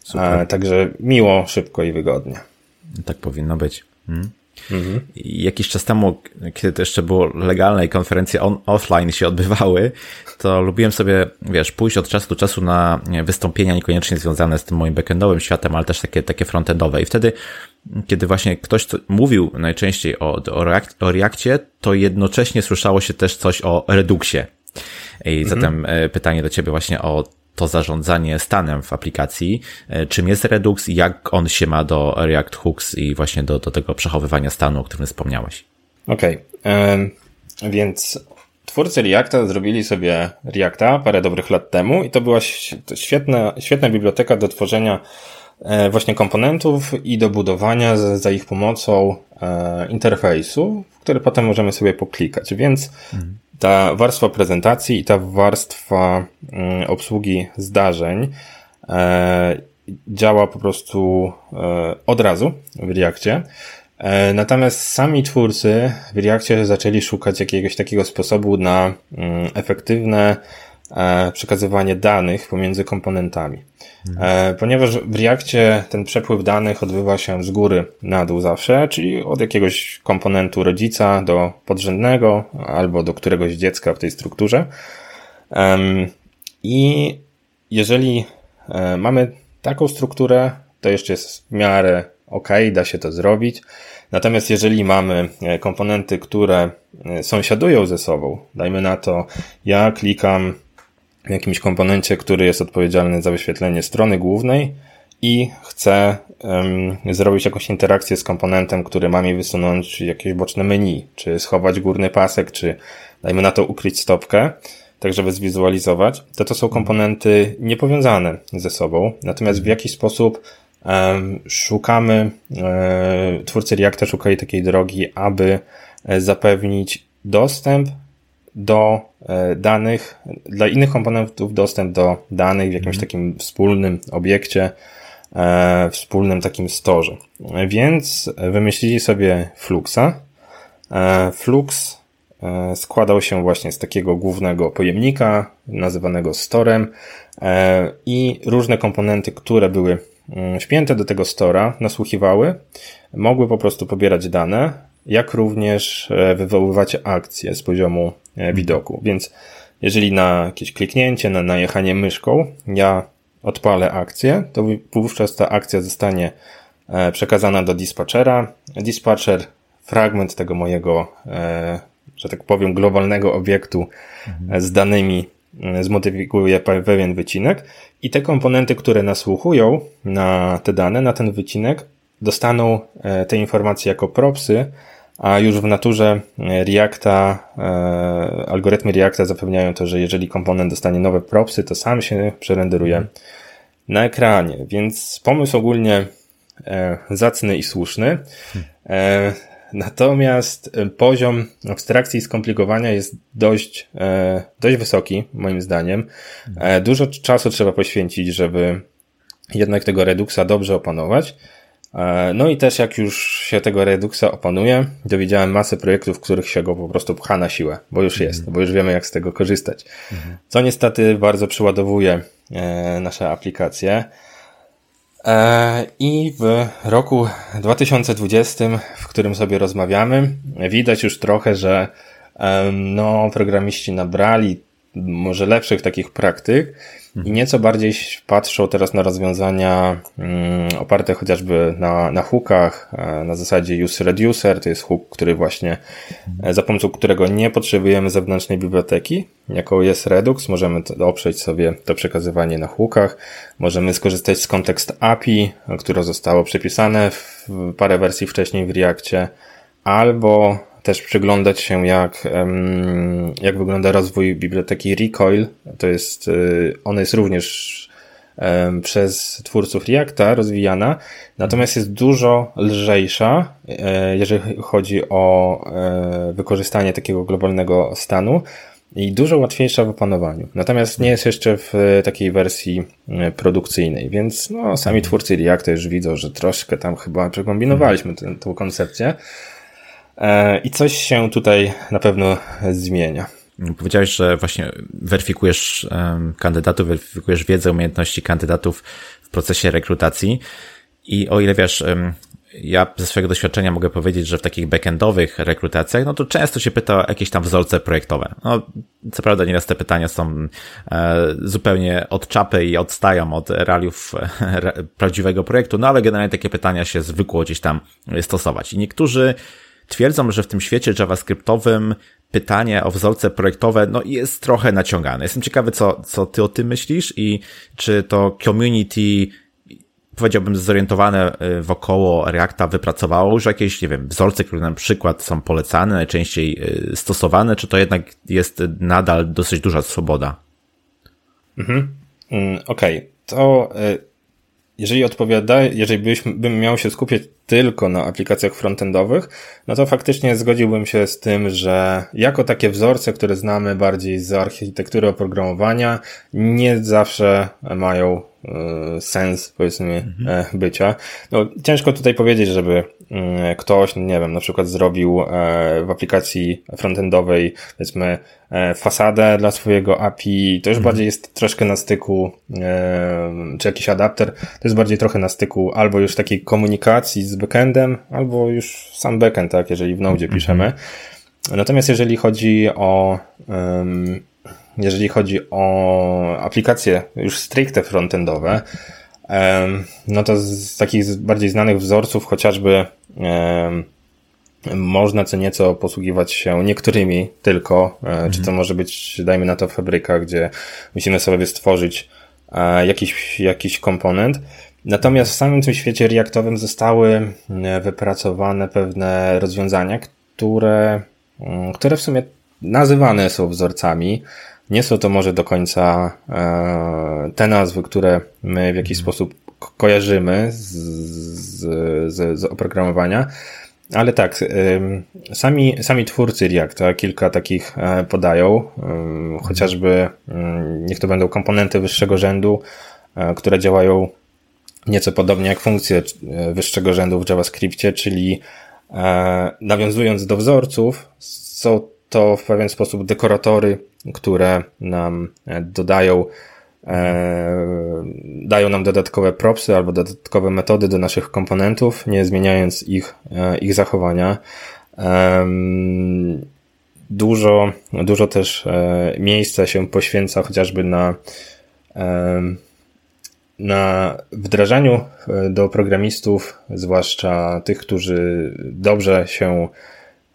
Super. Także miło, szybko i wygodnie. Tak powinno być. Mhm. Mhm. Jakiś czas temu, kiedy to jeszcze było legalne i konferencje on, offline się odbywały, to lubiłem sobie, wiesz, pójść od czasu do czasu na wystąpienia niekoniecznie związane z tym moim backendowym światem, ale też takie, takie frontendowe. I wtedy, kiedy właśnie ktoś mówił najczęściej o, o, React, o Reakcie, to jednocześnie słyszało się też coś o Reduxie. I mhm. zatem e, pytanie do ciebie właśnie o to zarządzanie stanem w aplikacji, e, czym jest Redux i jak on się ma do React Hooks i właśnie do, do tego przechowywania stanu, o którym wspomniałeś. Okej, okay. więc twórcy Reacta zrobili sobie Reacta parę dobrych lat temu i to była świetna, świetna biblioteka do tworzenia e, właśnie komponentów i do budowania za, ich pomocą e, interfejsu, w który potem możemy sobie poklikać, więc mhm ta warstwa prezentacji i ta warstwa mm, obsługi zdarzeń e, działa po prostu e, od razu w Reakcie. E, natomiast sami twórcy w Reakcie zaczęli szukać jakiegoś takiego sposobu na mm, efektywne przekazywanie danych pomiędzy komponentami. Mhm. Ponieważ w Reakcie ten przepływ danych odbywa się z góry na dół zawsze, czyli od jakiegoś komponentu rodzica do podrzędnego albo do któregoś dziecka w tej strukturze. I jeżeli mamy taką strukturę, to jeszcze jest w miarę ok, da się to zrobić. Natomiast jeżeli mamy e, komponenty, które e, sąsiadują ze sobą, dajmy na to, ja klikam jakimś komponencie, który jest odpowiedzialny za wyświetlenie strony głównej i chcę um, zrobić jakąś interakcję z komponentem, który ma mi wysunąć jakieś boczne menu, czy schować górny pasek, czy dajmy na to ukryć stopkę, tak żeby zwizualizować, to to są komponenty niepowiązane ze sobą, natomiast w jakiś sposób szukamy, e, twórcy Reacta szukali takiej drogi, aby e, zapewnić dostęp do e, danych, dla innych komponentów dostęp do danych w jakimś mhm. takim wspólnym obiekcie, wspólnym takim storze. Więc wymyślili sobie Fluxa. Flux składał się właśnie z takiego głównego pojemnika, nazywanego storem i różne komponenty, które były Mm, wpięte do tego stora nasłuchiwały, mogły po prostu pobierać dane, jak również e, wywoływać akcje z poziomu e, widoku. Więc jeżeli na jakieś kliknięcie, na najechanie myszką, ja odpalę akcję, to wówczas ta akcja zostanie e, przekazana do dispatchera. Dispatcher fragment tego mojego, że tak powiem, globalnego obiektu z danymi zmodyfikuje pewien wycinek i te komponenty, które nasłuchują na te dane, na ten wycinek, dostaną e, te informacje jako propsy, a już w naturze e, Reacta, e, algorytmy Reacta zapewniają to, że jeżeli komponent dostanie nowe propsy, to sam się przerenderuje na ekranie. Więc pomysł ogólnie zacny i słuszny. Natomiast poziom abstrakcji i skomplikowania jest dość, dość wysoki, moim zdaniem. Dużo czasu trzeba poświęcić, żeby jednak tego reduksa dobrze opanować. No i też jak już się tego reduksa opanuje, to widziałem masę projektów, w których się go po prostu pcha na siłę, bo już jest, bo już wiemy jak z tego korzystać. Co niestety bardzo przyładowuje nasze aplikacje. E, I w roku 2020, w którym sobie rozmawiamy, widać już trochę, że no, programiści nabrali może lepszych takich praktyk i nieco bardziej patrzą teraz na rozwiązania mm, oparte chociażby na, na hookach, e, na zasadzie use reducer, to jest hook, który właśnie, e, za pomocą którego nie potrzebujemy zewnętrznej biblioteki, jaką jest Redux, możemy oprzeć sobie to przekazywanie na hookach, możemy skorzystać z kontekst API, które zostało przepisane w parę wersji wcześniej w Reactie, albo też przyglądać się, jak, jak wygląda rozwój biblioteki Recoil. To jest, y, ona jest również przez twórców Reacta rozwijana, natomiast jest dużo lżejsza, e, jeżeli chodzi o e, wykorzystanie takiego globalnego stanu i dużo łatwiejsza w opanowaniu. Natomiast nie jest jeszcze w takiej wersji e, produkcyjnej, więc no, sami twórcy Reacta już widzą, że troszkę tam chyba przekombinowaliśmy tę, tę koncepcję. E, I coś się tutaj na pewno zmienia. Powiedziałeś, że właśnie weryfikujesz kandydatów, weryfikujesz wiedzę, umiejętności kandydatów w procesie rekrutacji. I o ile wiesz, ja ze swojego doświadczenia mogę powiedzieć, że w takich backendowych rekrutacjach, no to często się pyta o jakieś tam wzorce projektowe. No, co prawda nieraz te pytania są e, zupełnie od czapy i odstają od realiów e, prawdziwego projektu, no ale generalnie takie pytania się zwykło gdzieś tam stosować. I niektórzy twierdzą, że w tym świecie javascriptowym pytanie o wzorce projektowe no, jest trochę naciągane. Jestem ciekawy, co, co ty o tym myślisz i czy to community powiedziałbym zorientowane y, wokoło Reacta wypracowało już jakieś, nie wiem, wzorce, które na przykład są polecane, najczęściej y, stosowane, czy to jednak jest nadal dosyć duża swoboda? Mhm. Mm, Okej, okay. to y, jeżeli odpowiada, jeżeli byśmy, bym miał się skupiać tylko na aplikacjach frontendowych, no to faktycznie zgodziłbym się z tym, że jako takie wzorce, które znamy bardziej z architektury oprogramowania, nie zawsze mają e, sens, powiedzmy, mhm. E, bycia. No, ciężko tutaj powiedzieć, żeby mm, ktoś, nie wiem, na przykład zrobił w aplikacji frontendowej, powiedzmy, fasadę dla swojego API, to już mhm. bardziej jest troszkę na styku, czy jakiś adapter, to jest bardziej trochę na styku albo już takiej komunikacji z backendem, albo już sam backend, tak, jeżeli w Node mhm. piszemy. Natomiast jeżeli chodzi o um, jeżeli chodzi o aplikacje już stricte frontendowe, um, no to z takich bardziej znanych wzorców chociażby um, można co nieco posługiwać się niektórymi tylko, mhm. czy to może być, dajmy na to fabryka, gdzie musimy sobie stworzyć e, jakiś, jakiś komponent, Natomiast w samym tym świecie Reactowym zostały e, wypracowane pewne rozwiązania, które, mm, które w sumie nazywane są wzorcami. Nie są to może do końca e, te nazwy, które my w jakiś mhm. sposób kojarzymy z, z, z oprogramowania, ale tak, sami, sami twórcy Reacta kilka takich e, podają, chociażby mm, niech to będą komponenty wyższego rzędu, które działają nieco podobnie jak funkcje e, wyższego rzędu w JavaScriptie, czyli e, nawiązując do wzorców, są to w pewien sposób dekoratory, które nam e, dodają dają nam dodatkowe propsy albo dodatkowe metody do naszych komponentów, nie zmieniając ich, ich zachowania. Dużo, dużo też miejsca się poświęca chociażby na na wdrażaniu e, do programistów, zwłaszcza tych, którzy dobrze się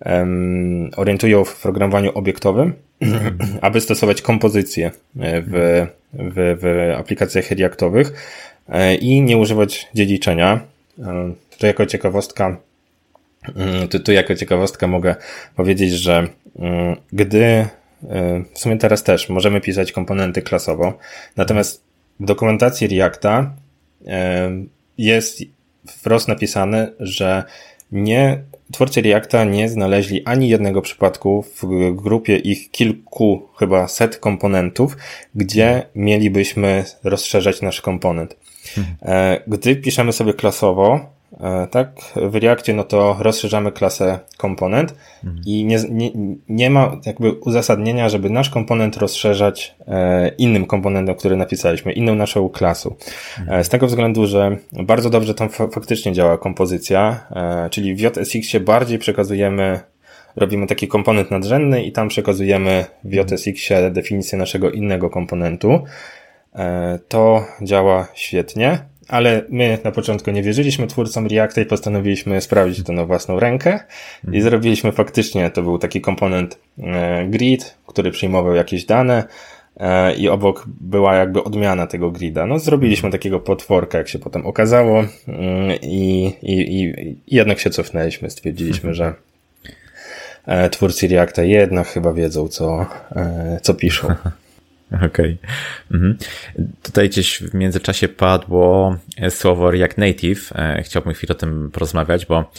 um, orientują w programowaniu obiektowym, [CLEARS THROAT] aby stosować kompozycje e, w, w, w aplikacjach reaktowych e, i nie używać dziedziczenia. To jako ciekawostka, mm, tu, tu jako ciekawostka mogę powiedzieć, że mm, gdy w sumie teraz też możemy pisać komponenty klasowo, natomiast w dokumentacji Reacta jest wprost napisane, że nie, twórcy Reacta nie znaleźli ani jednego przypadku w grupie ich kilku, chyba set komponentów, gdzie mielibyśmy rozszerzać nasz komponent. Mhm. E, gdy piszemy sobie klasowo, E, tak, w Reakcie no to rozszerzamy klasę komponent mhm. i nie, nie, nie ma jakby uzasadnienia, żeby nasz komponent rozszerzać e, innym komponentem, który napisaliśmy, inną naszą klasą. Mhm. E, z tego względu, że bardzo dobrze tam faktycznie działa kompozycja, czyli w JSX-ie bardziej przekazujemy robimy taki komponent nadrzędny i tam przekazujemy w JSX-ie definicję naszego innego komponentu. To działa świetnie ale my na początku nie wierzyliśmy twórcom Reacta i postanowiliśmy sprawdzić to na własną rękę i mhm. zrobiliśmy faktycznie, to był taki komponent e, grid, który przyjmował jakieś dane e, i obok była jakby odmiana tego grida. No zrobiliśmy takiego potworka, jak się potem okazało mm, i, i, i, jednak się cofnęliśmy, stwierdziliśmy, że e, twórcy Reacta jednak chyba wiedzą, co, co piszą. [LAUGHS] Okej. Okay. Mhm. Tutaj gdzieś w międzyczasie padło słowo React Native. E, chciałbym chwilę o tym porozmawiać, bo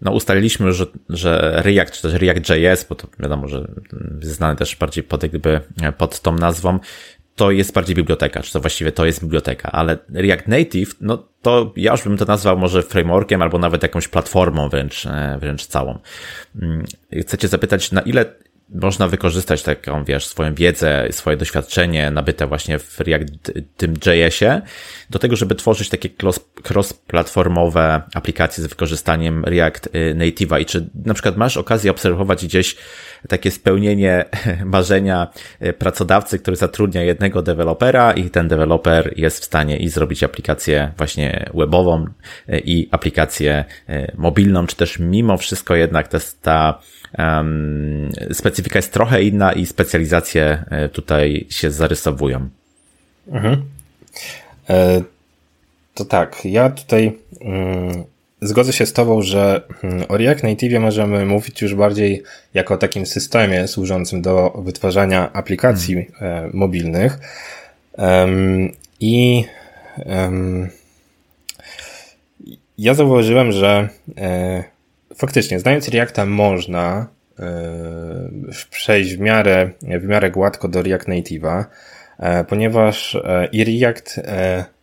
no ustaliliśmy, że, że React, czy też React.js, bo to wiadomo, że znany też bardziej pod, jakby pod tą nazwą, to jest bardziej biblioteka, czy to właściwie to jest biblioteka, ale React Native, no to ja już bym to nazwał może frameworkiem albo nawet jakąś platformą wręcz, e, wręcz całą. Mm, chcecie zapytać, na ile można wykorzystać taką, wiesz, swoją wiedzę, swoje doświadczenie nabyte właśnie w React tym JS-ie do tego, żeby tworzyć takie cross-platformowe aplikacje z wykorzystaniem React y, Native'a. I czy na przykład masz okazję obserwować gdzieś takie spełnienie [LAUGHS] marzenia y, pracodawcy, który zatrudnia jednego dewelopera i ten deweloper jest w stanie i zrobić aplikację właśnie webową y, i aplikację mobilną, czy też mimo wszystko jednak to jest ta um, specyfika jest trochę inna i specjalizacje e, tutaj się zarysowują. Mhm. E, to tak, ja tutaj mm, zgodzę się z Tobą, że mm, o React Native możemy mówić już bardziej jako o takim systemie służącym do wytwarzania aplikacji hmm. mobilnych. Um, I um, ja zauważyłem, że e, faktycznie, znając Reacta, można e, przejść w miarę, w miarę gładko do React Native'a, e, ponieważ e, i React e,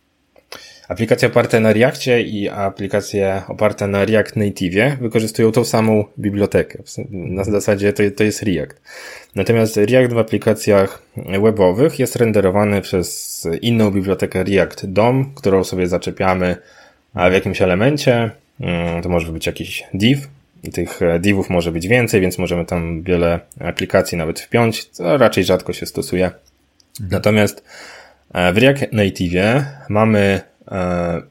Aplikacje oparte na Reactie i aplikacje oparte na React Native wykorzystują tą samą bibliotekę. Na zasadzie to, to jest React. Natomiast React w aplikacjach webowych jest renderowany przez inną bibliotekę React DOM, którą sobie zaczepiamy w jakimś elemencie. Mm, to może być jakiś div. Tych divów może być więcej, więc możemy tam wiele aplikacji nawet wpiąć, co raczej rzadko się stosuje. Natomiast e, w React Native mamy E,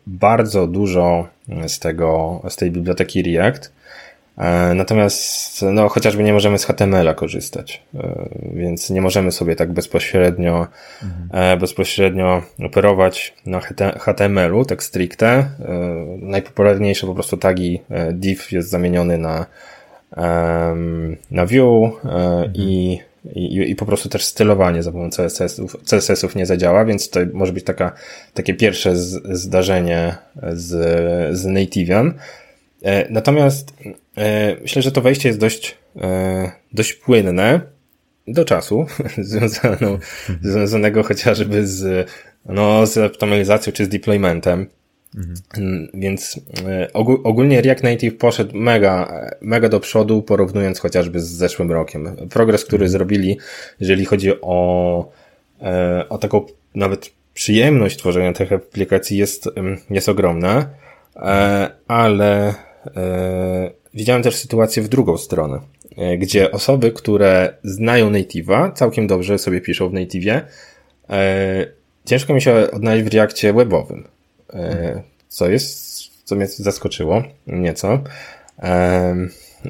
bardzo dużo z tego, z tej biblioteki React. E, natomiast, no, chociażby nie możemy z HTML-a korzystać, e, więc nie możemy sobie tak bezpośrednio, mhm. bezpośrednio operować na HTML-u, tak stricte. Najpopularniejsze po prostu tagi div jest zamieniony na, na view mhm. i i, i po prostu też stylowanie za pomocą CSS-ów, CSS-ów nie zadziała, więc to może być taka, takie pierwsze z, zdarzenie z, z Native'em. E, natomiast e, myślę, że to wejście jest dość, e, dość płynne do czasu, [LAUGHS] związaną, [LAUGHS] związanego chociażby z, no, z optymalizacją czy z deploymentem. Mhm. Więc e, ogólnie React Native poszedł mega, mega do przodu, porównując chociażby z zeszłym rokiem. Progres, który mhm. zrobili, jeżeli chodzi o, e, o taką nawet przyjemność tworzenia tych aplikacji jest, jest ogromna, e, ale widziałem też sytuację w drugą stronę, gdzie osoby, które znają Native'a, całkiem dobrze sobie piszą w Native'ie, ciężko mi się odnaleźć w Reakcie webowym co jest, co mnie zaskoczyło nieco.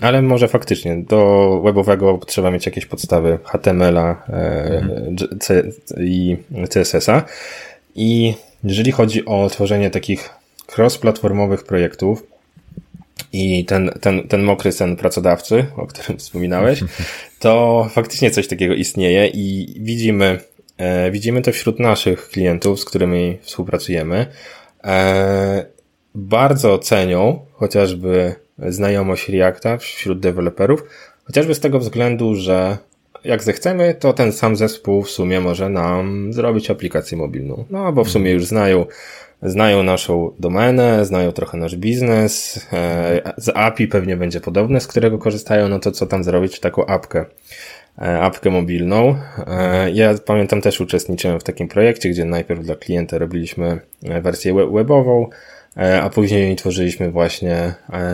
Ale może faktycznie do webowego trzeba mieć jakieś podstawy HTML-a mhm. i CSS-a. I jeżeli chodzi o tworzenie takich cross-platformowych projektów, i ten, ten, ten mokry sen pracodawcy, o którym wspominałeś, [LAUGHS] to faktycznie coś takiego istnieje i widzimy, e, widzimy to wśród naszych klientów, z którymi współpracujemy, e, bardzo cenią chociażby znajomość Reacta wśród deweloperów, chociażby z tego względu, że jak zechcemy, to ten sam zespół w sumie może nam zrobić aplikację mobilną. No, bo w sumie już znają, znają naszą domenę, znają trochę nasz biznes, e, z API pewnie będzie podobne, z którego korzystają, no to co tam zrobić taką apkę e, apkę mobilną. E, ja pamiętam też uczestniczyłem w takim projekcie, gdzie najpierw dla klienta robiliśmy wersję webową, a później tworzyliśmy właśnie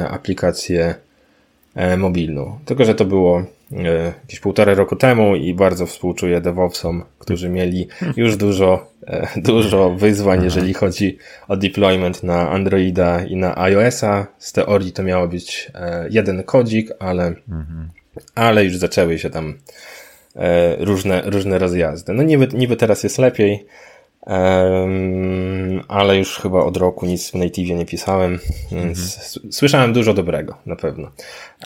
aplikację mobilną. Tylko, że to było jakieś półtora roku temu i bardzo współczuję DevOpsom, którzy mieli już dużo, dużo wyzwań, jeżeli chodzi o deployment na Androida i na iOS-a. Z teorii to miało być jeden kodzik, ale mhm ale już zaczęły się tam e, różne, różne rozjazdy. No niby, niby teraz jest lepiej, ale już chyba od roku nic w Native nie pisałem, więc mhm. słyszałem dużo dobrego, na pewno.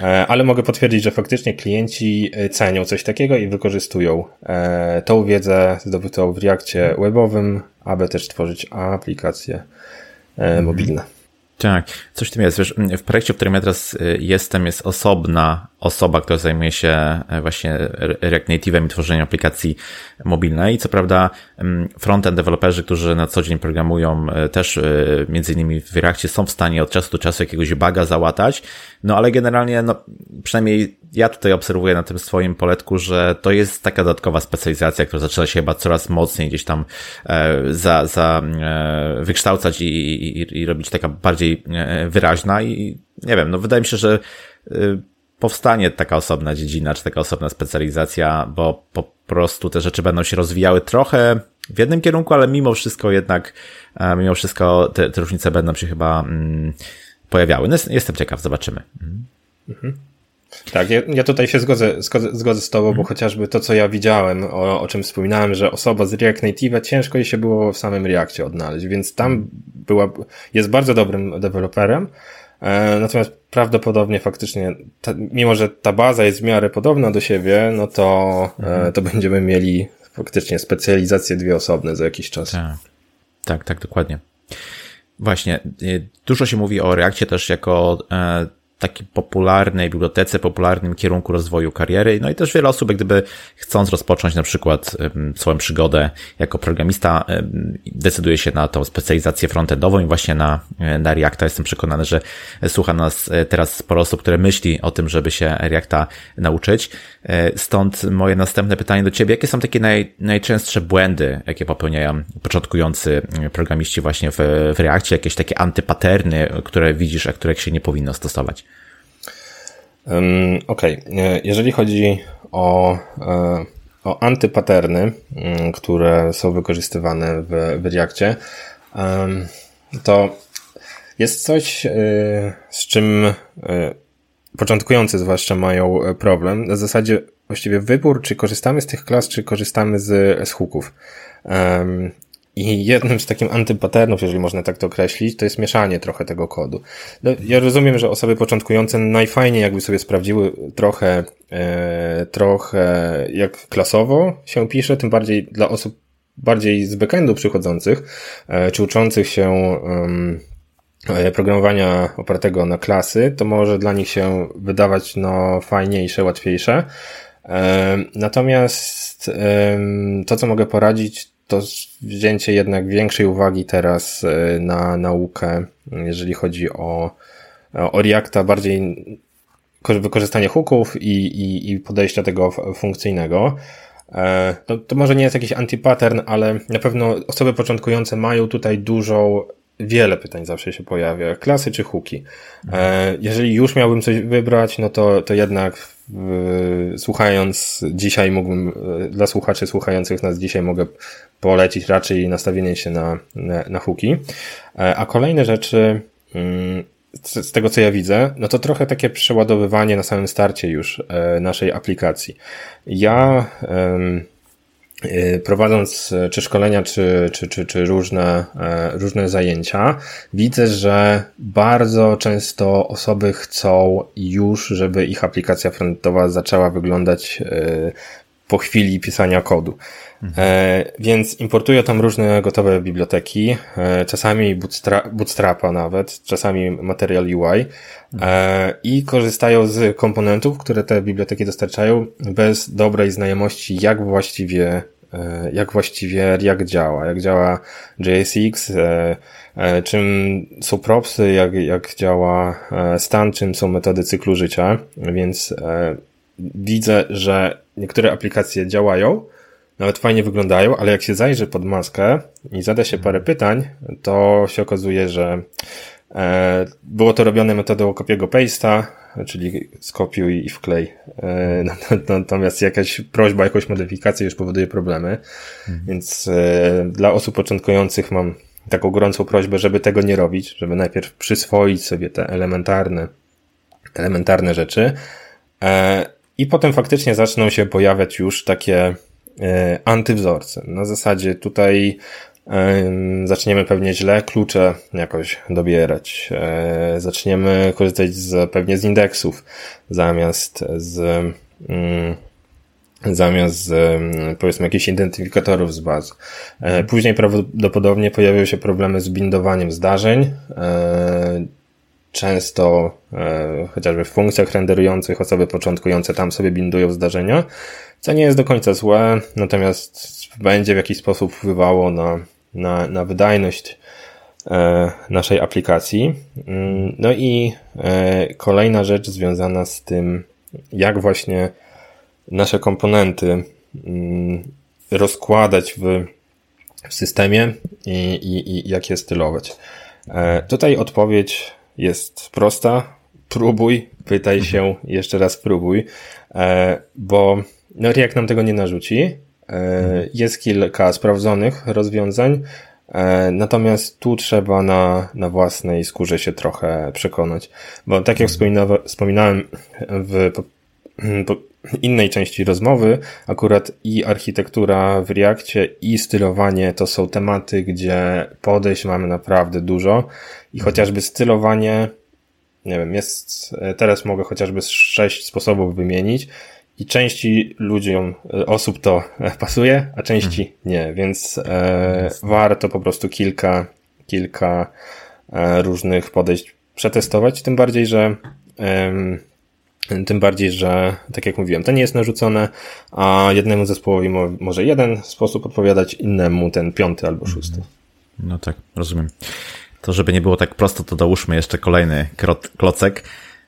E, ale mogę potwierdzić, że faktycznie klienci e, cenią coś takiego i wykorzystują tą wiedzę zdobytą w Reakcie webowym, aby też tworzyć aplikacje mhm. mobilne. Tak, coś w tym jest. Wiesz, w projekcie, w którym ja teraz y, jestem, jest osobna osoba, która zajmuje się e, właśnie React Native'em i tworzeniem aplikacji mobilnej. Co prawda frontend deweloperzy, którzy na co dzień programują e, też między innymi w Reactie są w stanie od czasu do czasu jakiegoś baga załatać, no ale generalnie, no przynajmniej ja tutaj obserwuję na tym swoim poletku, że to jest taka dodatkowa specjalizacja, która zaczyna się chyba coraz mocniej gdzieś tam za, za wykształcać i, i, i robić taka bardziej wyraźna i nie wiem, no wydaje mi się, że powstanie taka osobna dziedzina, czy taka osobna specjalizacja, bo po prostu te rzeczy będą się rozwijały trochę w jednym kierunku, ale mimo wszystko jednak, e, mimo wszystko te, te różnice będą się chyba mm, pojawiały. No, jestem ciekaw, zobaczymy. Mhm. Tak, ja, ja, tutaj się zgodzę, zgodzę, zgodzę z Tobą, bo mhm. chociażby to, co ja widziałem, o, o czym wspominałem, że osoba z React Native ciężko jej się było w samym Reactie odnaleźć, więc tam mhm. była, jest bardzo dobrym deweloperem, E, natomiast prawdopodobnie faktycznie, ta, mimo że ta baza jest w miarę podobna do siebie, no to, e, mhm. to będziemy mieli faktycznie specjalizacje dwie osobne za jakiś czas. Tak, tak, tak dokładnie. Właśnie, dużo się mówi o Reakcie też jako takiej popularnej bibliotece, popularnym kierunku rozwoju kariery. No i też wiele osób, gdyby chcąc rozpocząć na przykład swoją przygodę jako programista, decyduje się na tą specjalizację frontendową i właśnie na, na Reacta. Jestem przekonany, że słucha nas e, teraz sporo osób, które myśli o tym, żeby się Reacta nauczyć. E, stąd moje następne pytanie do Ciebie. Jakie są takie naj, najczęstsze błędy, jakie popełniają początkujący programiści właśnie w, w Reakcie? Jakieś takie antypaterny, które widzisz, a których się nie powinno stosować? Okej, okay. E, jeżeli chodzi o, e, o antypaterny, mm, które są wykorzystywane w, w Reakcie, to jest coś, e, z czym początkujący zwłaszcza mają problem. Na zasadzie właściwie wybór, czy korzystamy z tych klas, czy korzystamy z, z hooków. I jednym z takich antypatternów, jeżeli można tak to określić, to jest mieszanie trochę tego kodu. No, ja rozumiem, że osoby początkujące najfajniej jakby sobie sprawdziły trochę, e, trochę jak klasowo się pisze, tym bardziej dla osób bardziej z backendu przychodzących, e, czy uczących się e, programowania opartego na klasy, to może dla nich się wydawać no fajniejsze, łatwiejsze. E, natomiast to, co mogę poradzić, to wzięcie jednak większej uwagi teraz e, na naukę, jeżeli chodzi o, o Reacta, bardziej wykorzystanie hooków i, i, i podejścia tego funkcyjnego. E, no, to może nie jest jakiś antipattern, ale na pewno osoby początkujące mają tutaj dużą wiele pytań zawsze się pojawia. Klasy czy hooki? E, jeżeli już miałbym coś wybrać, no to, to jednak słuchając dzisiaj mógłbym, e, dla słuchaczy słuchających nas dzisiaj mogę polecić raczej nastawienie się na, na, na hooki. E, a kolejne rzeczy, mm, z tego co ja widzę, no to trochę takie przeładowywanie na samym starcie już e, naszej aplikacji. Ja Y, prowadząc e, czy szkolenia, czy, czy, czy, czy różne, e, różne zajęcia, widzę, że bardzo często osoby chcą już, żeby ich aplikacja frontowa zaczęła wyglądać e, po chwili pisania kodu. Mhm. Więc importuję tam różne gotowe biblioteki, czasami bootstrap, Bootstrapa nawet, czasami Material UI i korzystają z komponentów, które te biblioteki dostarczają bez dobrej znajomości, jak właściwie jak właściwie React działa, jak działa JSX, e, e, czym są propsy, jak, jak działa stan, czym są metody cyklu życia, więc widzę, że niektóre aplikacje działają, nawet fajnie wyglądają, ale jak się zajrzy pod maskę i zada się parę pytań, to się okazuje, że było to robione metodą kopiego paste'a, czyli skopiuj i wklej. E, [LAUGHS] natomiast jakaś prośba, jakąś modyfikację już powoduje problemy. Mhm. Więc e, dla osób początkujących mam taką gorącą prośbę, żeby tego nie robić, żeby najpierw przyswoić sobie te elementarne, elementarne rzeczy. E, I potem faktycznie zaczną się pojawiać już takie antywzorce. Na zasadzie tutaj Zaczniemy pewnie źle klucze jakoś dobierać. E, zaczniemy korzystać z, pewnie z indeksów zamiast z, mm, zamiast z, powiedzmy jakichś identyfikatorów z baz. E, później prawdopodobnie pojawią się problemy z bindowaniem zdarzeń. E, często chociażby w funkcjach renderujących osoby początkujące tam sobie bindują zdarzenia, co nie jest do końca złe, natomiast będzie w jakiś sposób wpływało na na, na wydajność e, naszej aplikacji. Mm, no i e, kolejna rzecz związana z tym, jak właśnie nasze komponenty mm, rozkładać w, w systemie i, i, i jak je stylować. E, tutaj odpowiedź jest prosta. Próbuj, pytaj mhm. się, jeszcze raz próbuj, bo no, jak nam tego nie narzuci, jest kilka sprawdzonych rozwiązań, e, natomiast tu trzeba na, na własnej skórze się trochę przekonać. Bo tak jak wspominałem w [CLEARS THROAT] innej części rozmowy, akurat i architektura w Reakcie i stylowanie to są tematy, gdzie podejść mamy naprawdę dużo. I chociażby stylowanie, nie wiem, jest, teraz mogę chociażby sześć sposobów wymienić i części ludziom, e, osób to e, pasuje, a części mhm. nie, więc e, warto po prostu kilka, kilka różnych podejść przetestować, tym bardziej, że tym bardziej, że tak jak mówiłem, to nie jest narzucone, a jednemu zespołowi mo może jeden sposób odpowiadać, innemu ten piąty albo szósty. No tak, rozumiem. To żeby nie było tak prosto, to dołóżmy jeszcze kolejny klocek.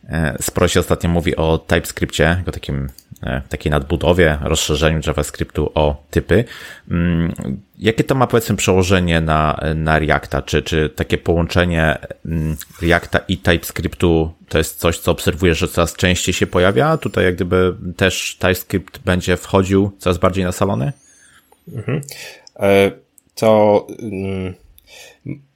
E, sporo się ostatnio mówi o TypeScriptie, o takim, e, takiej nadbudowie, rozszerzeniu JavaScriptu o typy. Mm, jakie to ma powiedzmy przełożenie na, na Reacta? Czy, czy takie połączenie mm, Reacta i TypeScriptu to jest coś, co obserwujesz, że coraz częściej się pojawia? Tutaj jak gdyby też TypeScript będzie wchodził coraz bardziej na salony? Mhm. E, to...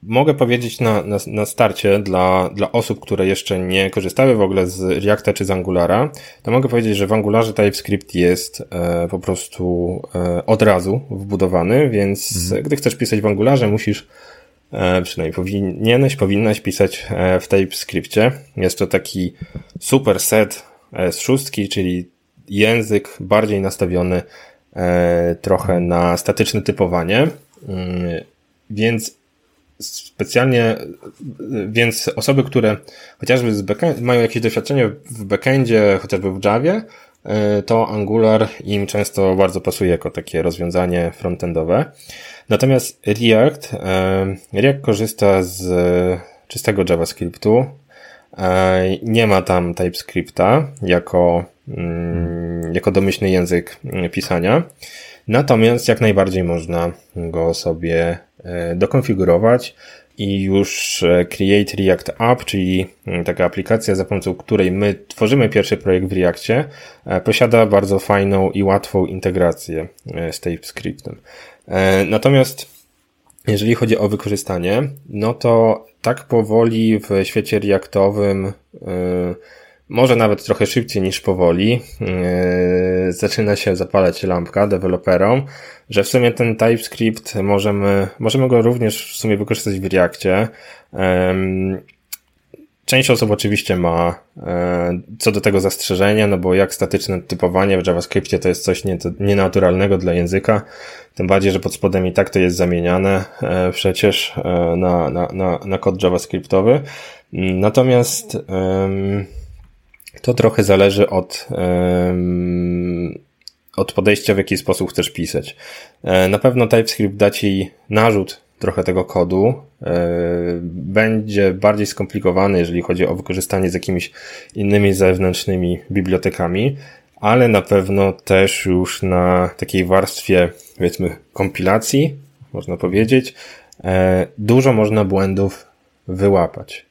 Mogę powiedzieć na, na, na starcie dla, dla osób, które jeszcze nie korzystały w ogóle z Reacta czy z Angulara, to mogę powiedzieć, że w Angularze TypeScript jest e, po prostu e, od razu wbudowany, więc mhm. gdy chcesz pisać w Angularze, musisz e, przynajmniej powinieneś, powinnaś pisać e, w TypeScriptie. Jest to taki super set z szóstki, czyli język bardziej nastawiony e, trochę na statyczne typowanie. Mm, więc specjalnie, więc osoby, które chociażby z backend, mają jakieś doświadczenie w backendzie, chociażby w Javie, e, to Angular im często bardzo pasuje jako takie rozwiązanie frontendowe. Natomiast React, e, React korzysta z czystego JavaScriptu. Nie ma tam TypeScripta jako, mm, jako domyślny język pisania. Natomiast jak najbardziej można go sobie e, dokonfigurować i już e, Create React App, czyli mm, taka aplikacja, za pomocą której my tworzymy pierwszy projekt w Reactie, e, posiada bardzo fajną i łatwą integrację z TypeScriptem. Natomiast jeżeli chodzi o wykorzystanie, no to tak powoli w świecie Reactowym może nawet trochę szybciej niż powoli, yy, zaczyna się zapalać lampka deweloperom, że w sumie ten TypeScript możemy, możemy go również w sumie wykorzystać w Reactie. Część osób oczywiście ma e, co do tego zastrzeżenia, no bo jak statyczne typowanie w JavaScriptie to jest coś nienaturalnego dla języka, tym bardziej, że pod spodem i tak to jest zamieniane e, przecież e, na, na, na, na kod JavaScriptowy. Natomiast to trochę zależy od, od podejścia, w jaki sposób chcesz pisać. E, na pewno TypeScript da ci narzut trochę tego kodu. E, będzie bardziej skomplikowany, jeżeli chodzi o wykorzystanie z jakimiś innymi zewnętrznymi bibliotekami, ale na pewno też już na takiej warstwie, powiedzmy, kompilacji, można powiedzieć, e, dużo można błędów wyłapać,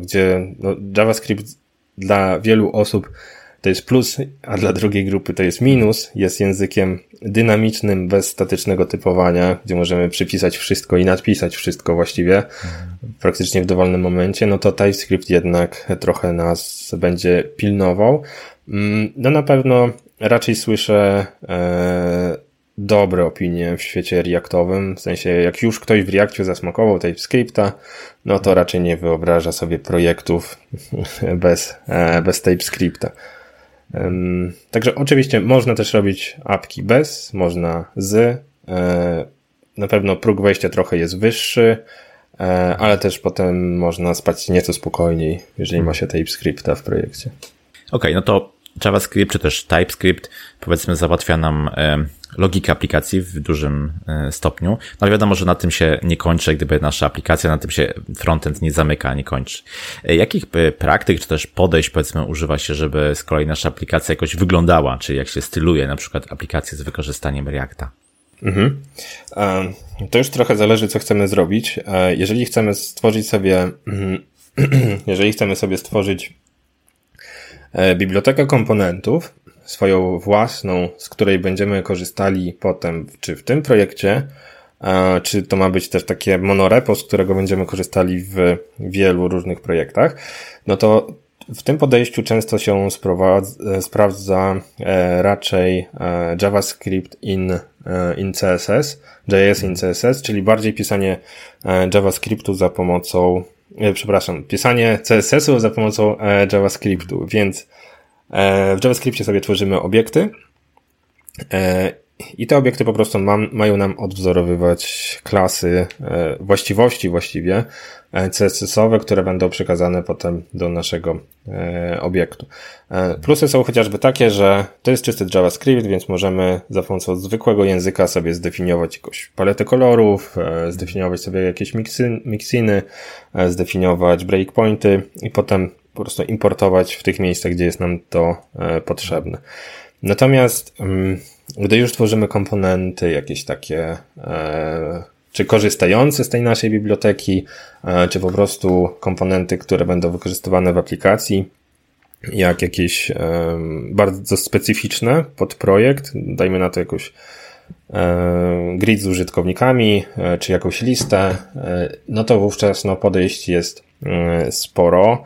gdzie no, JavaScript dla wielu osób to jest plus, a dla drugiej grupy to jest minus. Jest językiem dynamicznym, bez statycznego typowania, gdzie możemy przypisać wszystko i nadpisać wszystko właściwie praktycznie w dowolnym momencie. No to TypeScript jednak trochę nas będzie pilnował. Mm, no na pewno raczej słyszę e, dobre opinie w świecie Reactowym, w sensie jak już ktoś w Reactie zasmakował TypeScripta, no to raczej nie wyobraża sobie projektów [LAUGHS] bez, e, bez TypeScripta. Także oczywiście można też robić apki bez, można z. E, na pewno próg wejścia trochę jest wyższy, e, ale też potem można spać nieco spokojniej, jeżeli ma się TypeScripta w projekcie. Okej, okay, no to JavaScript czy też TypeScript powiedzmy załatwia nam logikę aplikacji w dużym e, stopniu. No ale wiadomo, że na tym się nie kończy, gdyby nasza aplikacja, na tym się frontend nie zamyka, nie kończy. E, jakich e, praktyk czy też podejść powiedzmy używa się, żeby z kolei nasza aplikacja jakoś wyglądała, czy jak się styluje na przykład aplikację z wykorzystaniem Reacta? Mhm. To już trochę zależy, co chcemy zrobić. Jeżeli chcemy stworzyć sobie, [CLEARS THROAT] jeżeli chcemy sobie stworzyć bibliotekę komponentów, swoją własną, z której będziemy korzystali potem, czy w tym projekcie, czy to ma być też takie monorepo, z którego będziemy korzystali w wielu różnych projektach, no to w tym podejściu często się sprawdza e, raczej e, JavaScript in, e, in CSS, JS in CSS, czyli bardziej pisanie JavaScriptu za pomocą, przepraszam, pisanie CSS-u za pomocą JavaScriptu, więc E, w JavaScriptie sobie tworzymy obiekty e, I te obiekty po prostu mam, mają nam odwzorowywać klasy, e, właściwości właściwie e, CSS-owe, które będą przekazane potem do naszego e, obiektu. Plusy są chociażby takie, że to jest czysty JavaScript, więc możemy za pomocą zwykłego języka sobie zdefiniować jakąś paletę kolorów, zdefiniować sobie jakieś miksy, miksiny, zdefiniować breakpointy i potem po prostu importować w tych miejscach, gdzie jest nam to potrzebne. Natomiast mm, gdy już tworzymy komponenty jakieś takie, e, czy korzystające z tej naszej biblioteki, e, czy po prostu komponenty, które będą wykorzystywane w aplikacji, jak jakieś e, bardzo specyficzne pod projekt, dajmy na to jakąś grid z użytkownikami, czy jakąś listę, no to wówczas no, podejść jest sporo.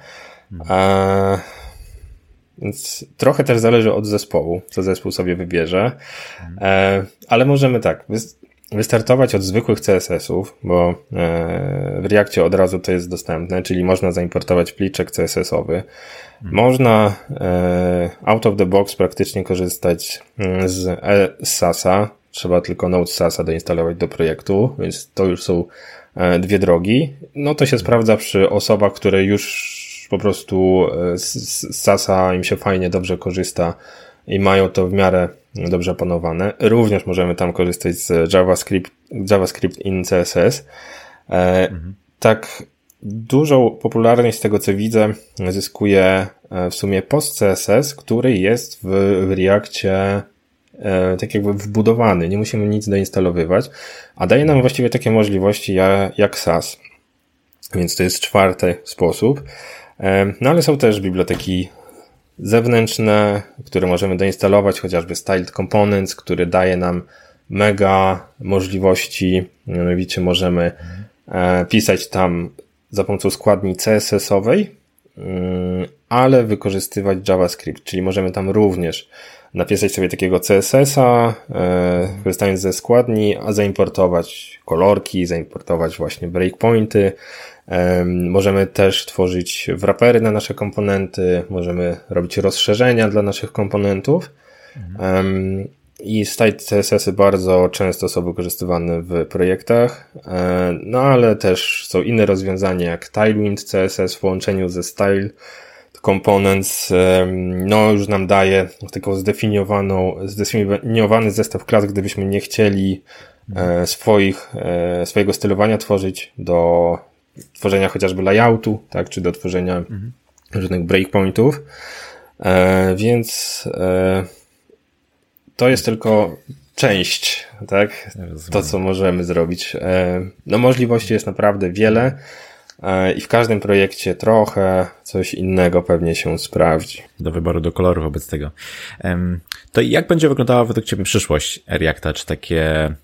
Więc trochę też zależy od zespołu, co zespół sobie wybierze. E, ale możemy tak, wystartować od zwykłych CSS-ów, bo e, w Reakcie od razu to jest dostępne, czyli można zaimportować pliczek CSS-owy. Można e, out of the box praktycznie korzystać mm, z SASa. Trzeba tylko Node SASa doinstalować do projektu, więc to już są dwie drogi. No to się sprawdza przy osobach, które już po prostu e, z Sasa im się fajnie, dobrze korzysta i mają to w miarę dobrze opanowane. Również możemy tam korzystać z JavaScript, JavaScript in CSS. E, mhm. Tak dużą popularność z tego co widzę zyskuje e, w sumie post-CSS, który jest w, w Reakcie tak jakby wbudowany, nie musimy nic doinstalowywać, a daje nam właściwie takie możliwości jak, jak SAS. Więc to jest czwarty sposób. No ale są też biblioteki zewnętrzne, które możemy doinstalować, chociażby Styled Components, który daje nam mega możliwości. Mianowicie możemy e, pisać tam za pomocą składni CSS-owej, mm, ale wykorzystywać JavaScript, czyli możemy tam również napisać sobie takiego CSS-a, e, korzystając ze składni, a zaimportować kolorki, zaimportować właśnie breakpointy, Możemy też tworzyć wrapery na nasze komponenty, możemy robić rozszerzenia dla naszych komponentów. Mhm. I style CSS-y bardzo często są wykorzystywane w projektach, no ale też są inne rozwiązania jak Tailwind CSS w połączeniu ze Style Components, no już nam daje taką zdefiniowaną, zdefiniowany zestaw klas, gdybyśmy nie chcieli mhm. swoich, e, swojego stylowania tworzyć do tworzenia chociażby layoutu, tak, czy do tworzenia mhm. różnych breakpointów. E, więc e, to jest tylko część, tak? To, co możemy zrobić. E, no, możliwości jest naprawdę wiele e, i w każdym projekcie trochę coś innego pewnie się sprawdzi. Do wyboru do koloru wobec tego. To jak będzie wyglądała według Ciebie przyszłość Reacta? Czy takie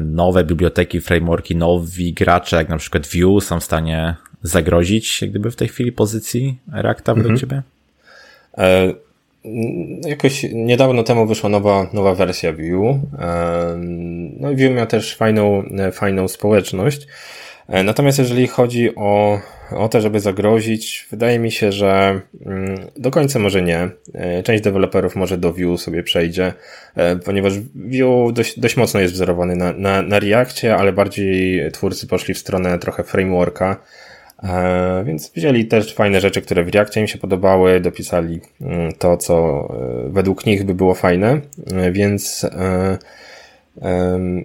nowe biblioteki, frameworki, nowi gracze, jak na przykład Vue są w stanie zagrozić jak gdyby w tej chwili pozycji Reacta według mhm. Ciebie? E, jakoś niedawno temu wyszła nowa, nowa wersja Vue. E, no i Vue miał też fajną, fajną społeczność. E, natomiast jeżeli chodzi o, o to, żeby zagrozić, wydaje mi się, że mm, do końca może nie. E, część deweloperów może do Vue sobie przejdzie, e, ponieważ Vue dość, dość mocno jest wzorowany na, na, na Reactie, ale bardziej twórcy poszli w stronę trochę frameworka. Więc wzięli też fajne rzeczy, które w Reactie im się podobały, dopisali mm, to, co według nich by było fajne, więc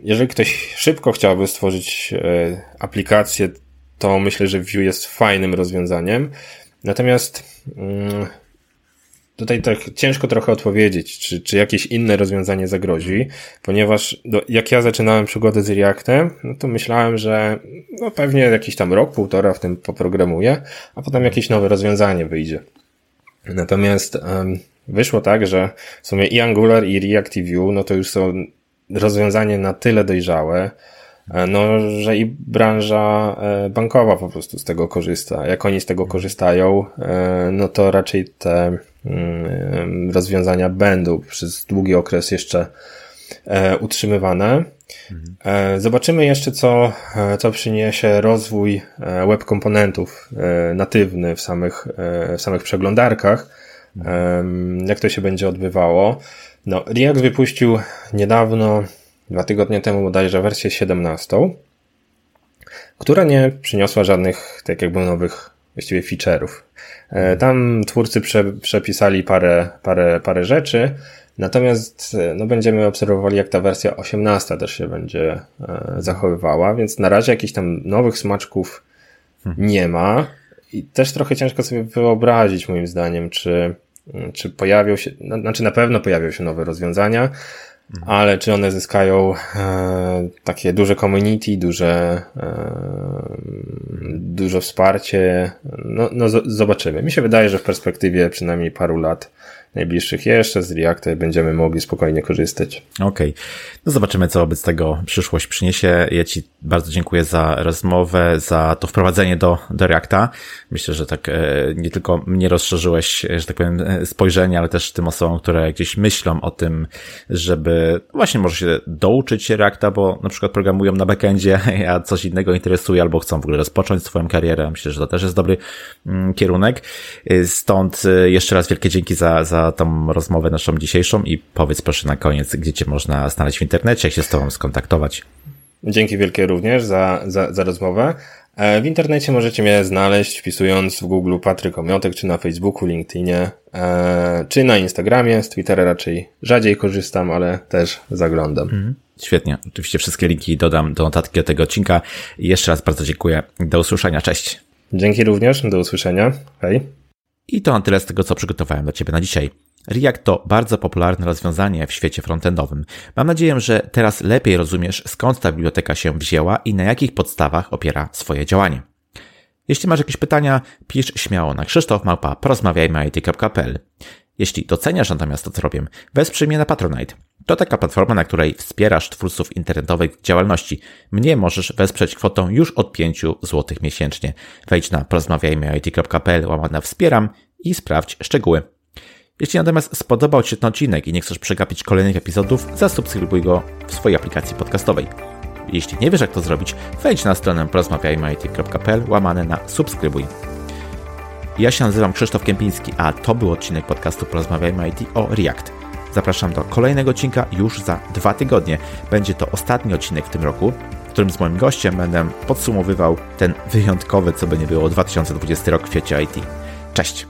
jeżeli ktoś szybko chciałby stworzyć e, aplikację, to myślę, że Vue jest fajnym rozwiązaniem. Natomiast mm, tutaj tak ciężko trochę odpowiedzieć, czy, czy jakieś inne rozwiązanie zagrozi, ponieważ do, jak ja zaczynałem przygodę z Reactem, no to myślałem, że no pewnie jakiś tam rok, półtora w tym poprogramuję, a potem jakieś nowe rozwiązanie wyjdzie. Natomiast um, wyszło tak, że w sumie i Angular i Reactive Vue, no to już są rozwiązanie na tyle dojrzałe, e, no, że i branża e, bankowa po prostu z tego korzysta. Jak oni z tego korzystają, e, no to raczej te mm, rozwiązania będą przez długi okres jeszcze utrzymywane. Zobaczymy jeszcze, co, co przyniesie rozwój web komponentów natywny w samych, w samych przeglądarkach jak to się będzie odbywało. No, React wypuścił niedawno, dwa tygodnie temu bodajże wersję 17, która nie przyniosła żadnych, tak jakby nowych właściwie feature'ów. E, tam twórcy prze, przepisali parę, parę, parę rzeczy, natomiast e, no, będziemy obserwowali, jak ta wersja 18 też się będzie e, zachowywała, więc na razie jakichś tam nowych smaczków hmm. nie ma. I też trochę ciężko sobie wyobrazić, moim zdaniem, czy, czy pojawią się, znaczy na pewno pojawią się nowe rozwiązania, ale czy one zyskają e, takie duże community, duże, e, duże wsparcie, no, no zobaczymy. Mi się wydaje, że w perspektywie przynajmniej paru lat najbliższych jeszcze z Reacta będziemy mogli spokojnie korzystać. Okej. Okay. No zobaczymy, co wobec tego przyszłość przyniesie. Ja Ci bardzo dziękuję za rozmowę, za to wprowadzenie do, do Reacta. Myślę, że tak e, nie tylko mnie rozszerzyłeś, że tak powiem, e, spojrzenie, ale też tym osobom, które gdzieś myślą o tym, żeby właśnie może się douczyć Reacta, bo na przykład programują na backendzie, [LAUGHS] a coś innego interesuje, albo chcą w ogóle rozpocząć swoją karierę. Myślę, że to też jest dobry mm, kierunek. E, stąd jeszcze raz wielkie dzięki za, za tą rozmowę naszą dzisiejszą i powiedz proszę na koniec, gdzie cię można znaleźć w internecie, jak się z tobą skontaktować. Dzięki wielkie również za, za, za rozmowę. E, w internecie możecie mnie znaleźć wpisując w Google Patryk Omiotek, czy na Facebooku, LinkedInie, e, czy na Instagramie. Z Twittera raczej rzadziej korzystam, ale też zaglądam. Mhm. Świetnie. Oczywiście wszystkie linki dodam do notatki do tego odcinka. Jeszcze raz bardzo dziękuję. Do usłyszenia. Cześć. Dzięki również. Do usłyszenia. Hej. I to na tyle z tego, co przygotowałem dla Ciebie na dzisiaj. React to bardzo popularne rozwiązanie w świecie frontendowym. Mam nadzieję, że teraz lepiej rozumiesz, skąd ta biblioteka się wzięła i na jakich podstawach opiera swoje działanie. Jeśli masz jakieś pytania, pisz śmiało na krzysztofmałpa porozmawiajmy.it.pl. Jeśli doceniasz natomiast to, co robię, wesprzyj mnie na Patronite. To taka platforma, na której wspierasz twórców internetowej działalności. Mnie możesz wesprzeć kwotą już od 5 zł miesięcznie. Wejdź na porozmawiajmy.it.pl łamana wspieram i sprawdź szczegóły. Jeśli natomiast spodobał Ci ten odcinek i nie chcesz przegapić kolejnych epizodów, zasubskrybuj go w swojej aplikacji podcastowej. Jeśli nie wiesz jak to zrobić, wejdź na stronę porozmawiajmy.it.pl łamane na subskrybuj. Ja się nazywam Krzysztof Kępiński, a to był odcinek podcastu Porozmawiajmy IT o React. Zapraszam do kolejnego odcinka już za dwa tygodnie. Będzie to ostatni odcinek w tym roku, w którym z moim gościem będę podsumowywał ten wyjątkowy, co by nie było, 2020 rok w świecie IT. Cześć!